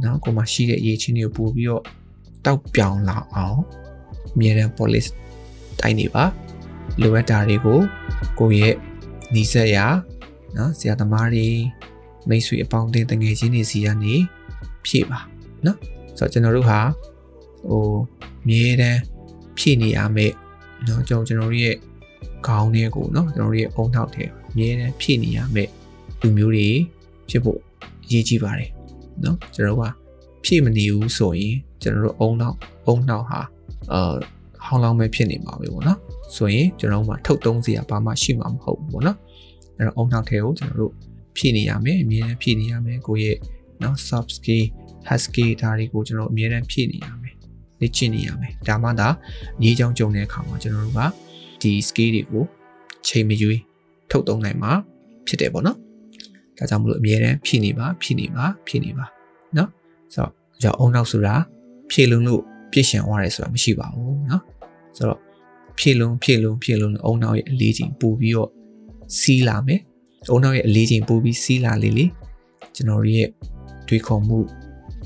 เนาะကိုမှရှိတဲ့အရေးချင်းတွေကိုပို့ပြီးတော့တောက်ပြောင်လာအောင်အမြဲတမ်း polish တိုင်းနေပါလိုအပ်တာတွေကိုကိုရဲ့နီးစပ်ရာเนาะဆရာသမားတွေမိတ်ဆွေအပေါင်းအသင်းတငယ်ချင်းတွေစီကနေဖြည့်ပါเนาะဆိုတော့ကျွန်တော်တို့ဟာဟိုအမြဲတမ်းဖြည့်နေရမယ်เนาะကျွန်တော်ကျွန်တော်တို့ရဲ့ခေါင်းတွေကိုเนาะကျွန်တော်တို့ရဲ့အုံနောက်တွေအမြဲတမ်းဖြည့်နေရမယ်လူမျိုးတွေဖြစ်ဖို့ အရေးကြီးပါတယ်เนาะကျွန်တော်ကဖြည့်မနေဘူးဆိုရင်ကျွန်တော်တို့အုံနောက်အုံနောက်ဟာအာဟောင်းလောင်းပဲဖြစ်နေမှာပဲပေါ့နော်ဆိုရင်ကျွန်တော်တို့မှထုတ်သုံးစရာဘာမှရှိမှာမဟုတ်ဘူးပေါ့နော်အဲ့တော့အုံနောက်ထဲကိုကျွန်တော်တို့ဖြည့်နေရမယ်အမြဲတမ်းဖြည့်နေရမယ်ကိုယ့်ရဲ့နော် soft skill hard skill ဒါတွေကိုကျွန်တော်အမြဲတမ်းဖြည့်နေရမယ်လေ့ကျင့်နေရမယ်ဒါမှသာရေးချောင်းကြုံတဲ့အခါမှာကျွန်တော်တို့ကဒီ skill တွေကိုချိန်မရွေးထုတ်သုံးနိုင်မှာဖြစ်တယ်ပေါ့နော် ဒါကြောင့်မလို့အမြဲတမ်းဖြည့်နေပါဖြည့်နေပါဖြည့်နေပါเนาะဆိုတော့ကြောင့်အုံနောက်ဆိုတာဖြည့်လုံးလို့ပြည့်ရှင်သွားတယ်ဆိုတာမရှိပါဘူးเนาะဆိုတော့ဖြည့်လုံးဖြည့်လုံးဖြည့်လုံးအုံနောက်ရဲ့အလေးချိန်ပို့ပြီးတော့စီးလာမယ်အုံနောက်ရဲ့အလေးချိန်ပို့ပြီးစီးလာလေလေကျွန်တော်ရဲ့တွေးခေါ်မှု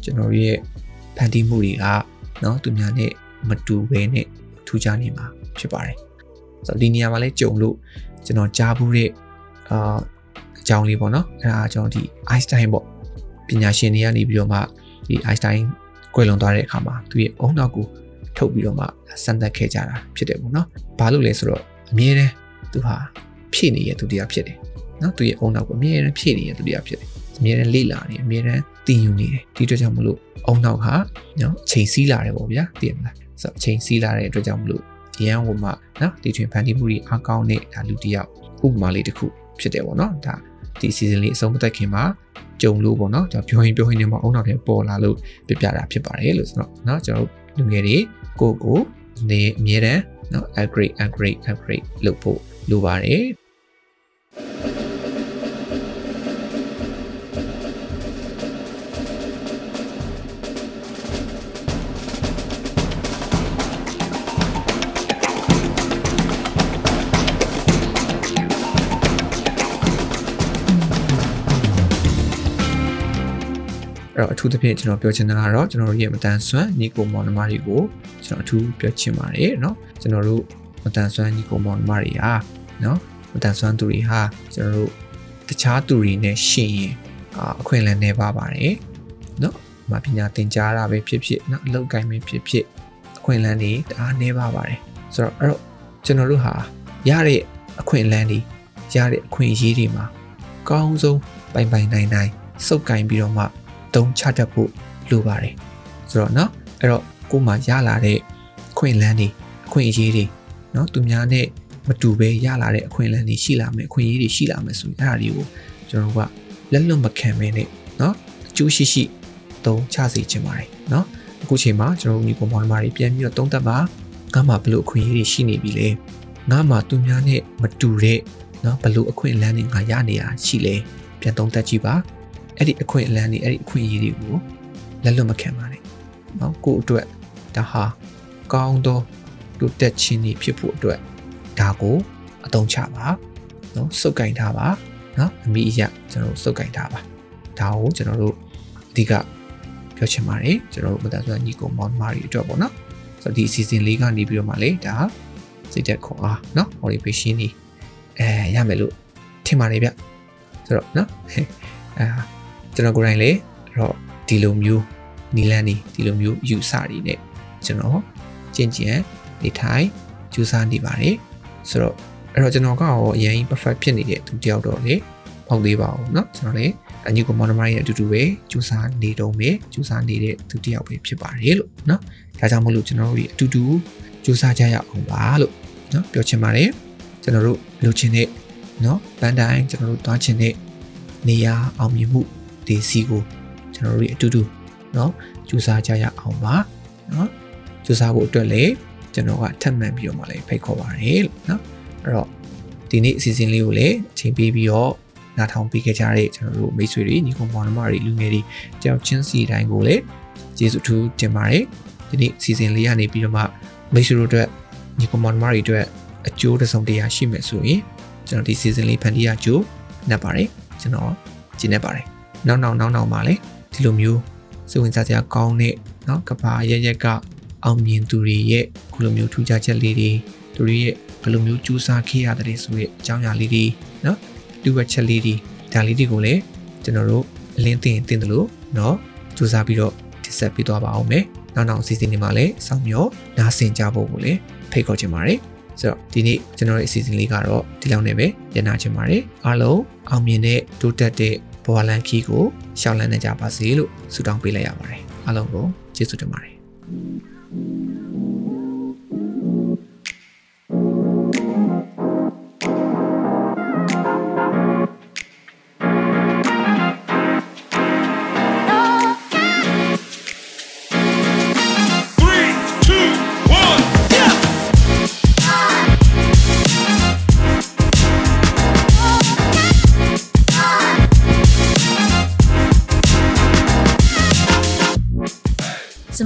ကျွန်တော်ရဲ့ဖန်တီးမှုတွေကเนาะသူများနဲ့မတူဘဲနဲ့ထူးခြားနေမှာဖြစ်ပါတယ်ဆိုတော့ဒီနေရာမှာလဲကြုံလို့ကျွန်တော်ကြားဘူးတဲ့အာ အကြောင်းလေးပေါ့နော်အဲ့ဒါကျွန်တော်ဒီ Einstein ပေါ့ပညာရှင်တွေကနေပြီးတော့မှဒီ Einstein ကွယ်လွန်သွားတဲ့အခါမှာသူရဲ့အုံနောက်ကိုထုတ်ပြီးတော့မှစမ်းသပ်ခဲ့ကြတာဖြစ်တယ်ပေါ့နော်ဘာလို့လဲဆိုတော့အမြဲတမ်းသူဟာဖြည့်နေရသူတရားဖြစ်တယ်နော်သူရဲ့အုံနောက်ကိုအမြဲတမ်းဖြည့်နေရသူတရားဖြစ်တယ်အမြဲတမ်းလေ့လာနေအမြဲတမ်းသင်ယူနေတယ်ဒီအတွက်ကြောင့်မလို့အုံနောက်ဟာနော်ချိန်စီးလာတယ်ပေါ့ဗျာသိရမလားဆိုတော့ချိန်စီးလာတဲ့အတွက်ကြောင့်မလို့ရန်ကိုမှနော်ဒီတွင်ဖန်တီးမှုတွေအကောင်းတဲ့ဒါလူတယောက်ဥပမာလေးတစ်ခုဖြစ်တယ်ပေါ့နော်ဒါ ဒီ season လေးအဆုံးမသက်ခင်မှာကြုံလို့ပေါ့နော်ကျွန်တော်ပြောရင်ပြောရင်နေမှာအုံနောက်ထဲပေါ်လာလို့ပြပြတာဖြစ်ပါတယ်လို့ဆိုတော့เนาะကျွန်တော်တို့လူငယ်တွေကိုကိုနေအမြဲတမ်း เนาะ upgrade upgrade upgrade လုပ်ဖို့လိုပါတယ် အဲ့တော့အထူးသဖြင့်ကျွန်တော်ပြောချင်တာကတော့ကျွန်တော်တို့ရဲ့မတန်ဆွမ်းညီကိုမောင်နှမတွေကိုကျွန်တော်အထူးပြောချင်ပါတယ်เนาะကျွန်တော်တို့မတန်ဆွမ်းညီကိုမောင်နှမတွေဟာเนาะမတန်ဆွမ်းသူတွေဟာကျွန်တော်တို့တခြားသူတွေနဲ့ရှင်ရင်အာအခွင့်အလမ်းနေပါပါတယ်เนาะမပညာသင်ကြားတာပဲဖြစ်ဖြစ်เนาะအလုပ်ကိုင်းပဲဖြစ်ဖြစ်အခွင့်အလမ်းတွေတအားနေပါပါတယ်ဆိုတော့အဲ့တော့ကျွန်တော်တို့ဟာရတဲ့အခွင့်အလမ်းတွေရတဲ့အခွင့်အရေးတွေမှာအကောင်းဆုံးပိုင်ပိုင်နိုင်နိုင်စုပ်ကင်ပြီးတော့မှ တုံးချတတ်ဖို့လိုပါတယ်ဆိုတော့เนาะအဲ့တော့ကိုယ်မှာရလာတဲ့အခွင့်အလမ်းတွေအခွင့်အရေးတွေเนาะသူများနဲ့မတူဘဲရလာတဲ့အခွင့်အလမ်းတွေရှိလာမယ်အခွင့်အရေးတွေရှိလာမယ်ဆိုရင်အဲ့ဒါတွေကိုကျွန်တော်တို့ကလက်လွတ်မခံမဲနဲ့เนาะအကျိုးရှိရှိတုံးချစေချင်ပါတယ်เนาะအခုချိန်မှာကျွန်တော်တို့ညီကောင်မောင်နှမတွေပြန်ပြီးတော့တုံးသက်ပါငါမှဘလို့အခွင့်အရေးတွေရှိနေပြီလေငါမှသူများနဲ့မတူတဲ့เนาะဘလို့အခွင့်အလမ်းတွေငါရနေတာရှိလေပြန်တုံးသက်ကြည့်ပါ အဲ့ဒီအခွင့်အလမ်းတွေအဲ့ဒီအခွင့်အရေးတွေကိုလက်လွတ်မခံပါနဲ့နော်ကိုယ့်အတွက်ဒါဟာကောင်းသောတိုးတက်ခြင်းတွေဖြစ်ဖို့အတွက်ဒါကိုအသုံးချပါနော်စုပ်ကင်ထားပါနော်အမိအယကျွန်တော်တို့စုပ်ကင်ထားပါဒါကိုကျွန်တော်တို့အဓိကပြောချင်ပါတယ်ကျွန်တော်တို့မတန်ဆွမ်းညီကောင်မောင်မာရီအတွက်ပေါ့နော်ဆိုတော့ဒီအစီအစဉ်လေးကနေပြီးတော့မှလေဒါစိတ်သက်ခွန်အားနော် motivation တွေအဲရမယ်လို့ထင်ပါတယ်ဗျဆိုတော့နော်အဲ ကျွန်တော်ကိုယ်တိုင်လေအဲ့တော့ဒီလိုမျိုးနီလန်နေဒီလိုမျိုးယူဆတွေနဲ့ကျွန်တော်ကျင့်ကြံနေထိုင်ကြိုးစားနေပါတယ်ဆိုတော့အဲ့တော့ကျွန်တော်ကရောအရင် perfect ဖြစ်နေတဲ့သူတယောက်တော့လေပေါ့သေးပါဘူးเนาะကျွန်တော်လေအညီကိုမော်နမိုင်းရဲ့အတူတူပဲကြိုးစားနေတော့မယ်ကြိုးစားနေတဲ့သူတယောက်ပဲဖြစ်ပါတယ်လို့เนาะဒါကြောင့်မလို့ကျွန်တော်တို့ဒီအတူတူကြိုးစားကြရအောင်ပါလို့เนาะပြောချင်ပါတယ်ကျွန်တော်တို့လိုချင်တဲ့เนาะပန်းတိုင်းကျွန်တော်တို့သွားချင်တဲ့နေရာအောင်မြင်မှု ဒီစီကိုကျွန်တော်တို့အတူတူเนาะကြိုးစားကြရအောင်ပါเนาะကြိုးစားဖို့အတွက်လည်းကျွန်တော်ကထပ်မံပြီးတော့မှလည်းဖိတ်ခေါ်ပါတယ်လို့เนาะအဲ့တော့ဒီနေ့အစီအစဉ်လေးကိုလည်းအချိန်ပေးပြီးတော့နားထောင်ပေးခဲ့ကြတဲ့ကျွန်တော်တို့မိတ်ဆွေတွေညီကောင်မောင်နှမတွေလူငယ်တွေကြောက်ချင်းစီတိုင်းကိုလည်းကျေးဇူးအထူးတင်ပါတယ်ဒီနေ့အစီအစဉ်လေးကနေပြီးတော့မှမိတ်ဆွေတို့အတွက်ညီကောင်မောင်နှမတွေအတွက်အကျိုးတစ်စုံတရာရှိမယ်ဆိုရင်ကျွန်တော်ဒီ season လေးဖန်တီးရကြိုးနှက်ပါတယ်ကျွန်တော်ကျင်းနေပါတယ် နောက်နောက်နောက်နောက်မှာလည်းဒီလိုမျိုးစိတ်ဝင်စားစရာကောင်းတဲ့เนาะကဘာရရက်ကအောင်မြင်သူတွေရဲ့ခုလိုမျိုးထူးခြားချက်လေးတွေသူတွေရဲ့ဘယ်လိုမျိုးကြိုးစားခဲ့ရတယ်ဆိုတဲ့အကြောင်းအရာလေးတွေเนาะလူဝက်ချက်လေးတွေဒါလေးတွေကိုလည်းကျွန်တော်တို့အလင်းတင်တင်တယ်လို့เนาะစူးစမ်းပြီးတော့တင်ဆက်ပေးသွားပါအောင်မယ်နောက်နောက်အစီအစဉ်တွေမှာလည်းစောင့်မျှော်နားဆင်ကြဖို့ကိုလည်းဖိတ်ခေါ်ချင်ပါတယ်ဆိုတော့ဒီနေ့ကျွန်တော်ရဲ့အစီအစဉ်လေးကတော့ဒီလောက်နဲ့ပဲညနာချင်ပါတယ်အားလုံးအောင်မြင်တဲ့တိုးတက်တဲ့ ဘဝလန်ခီကိုရှောက်လန်းနေကြပါစေလို့ဆုတောင်းပေးလိုက်ရပါတယ်အားလုံးကိုကျေးဇူးတင်ပါတယ်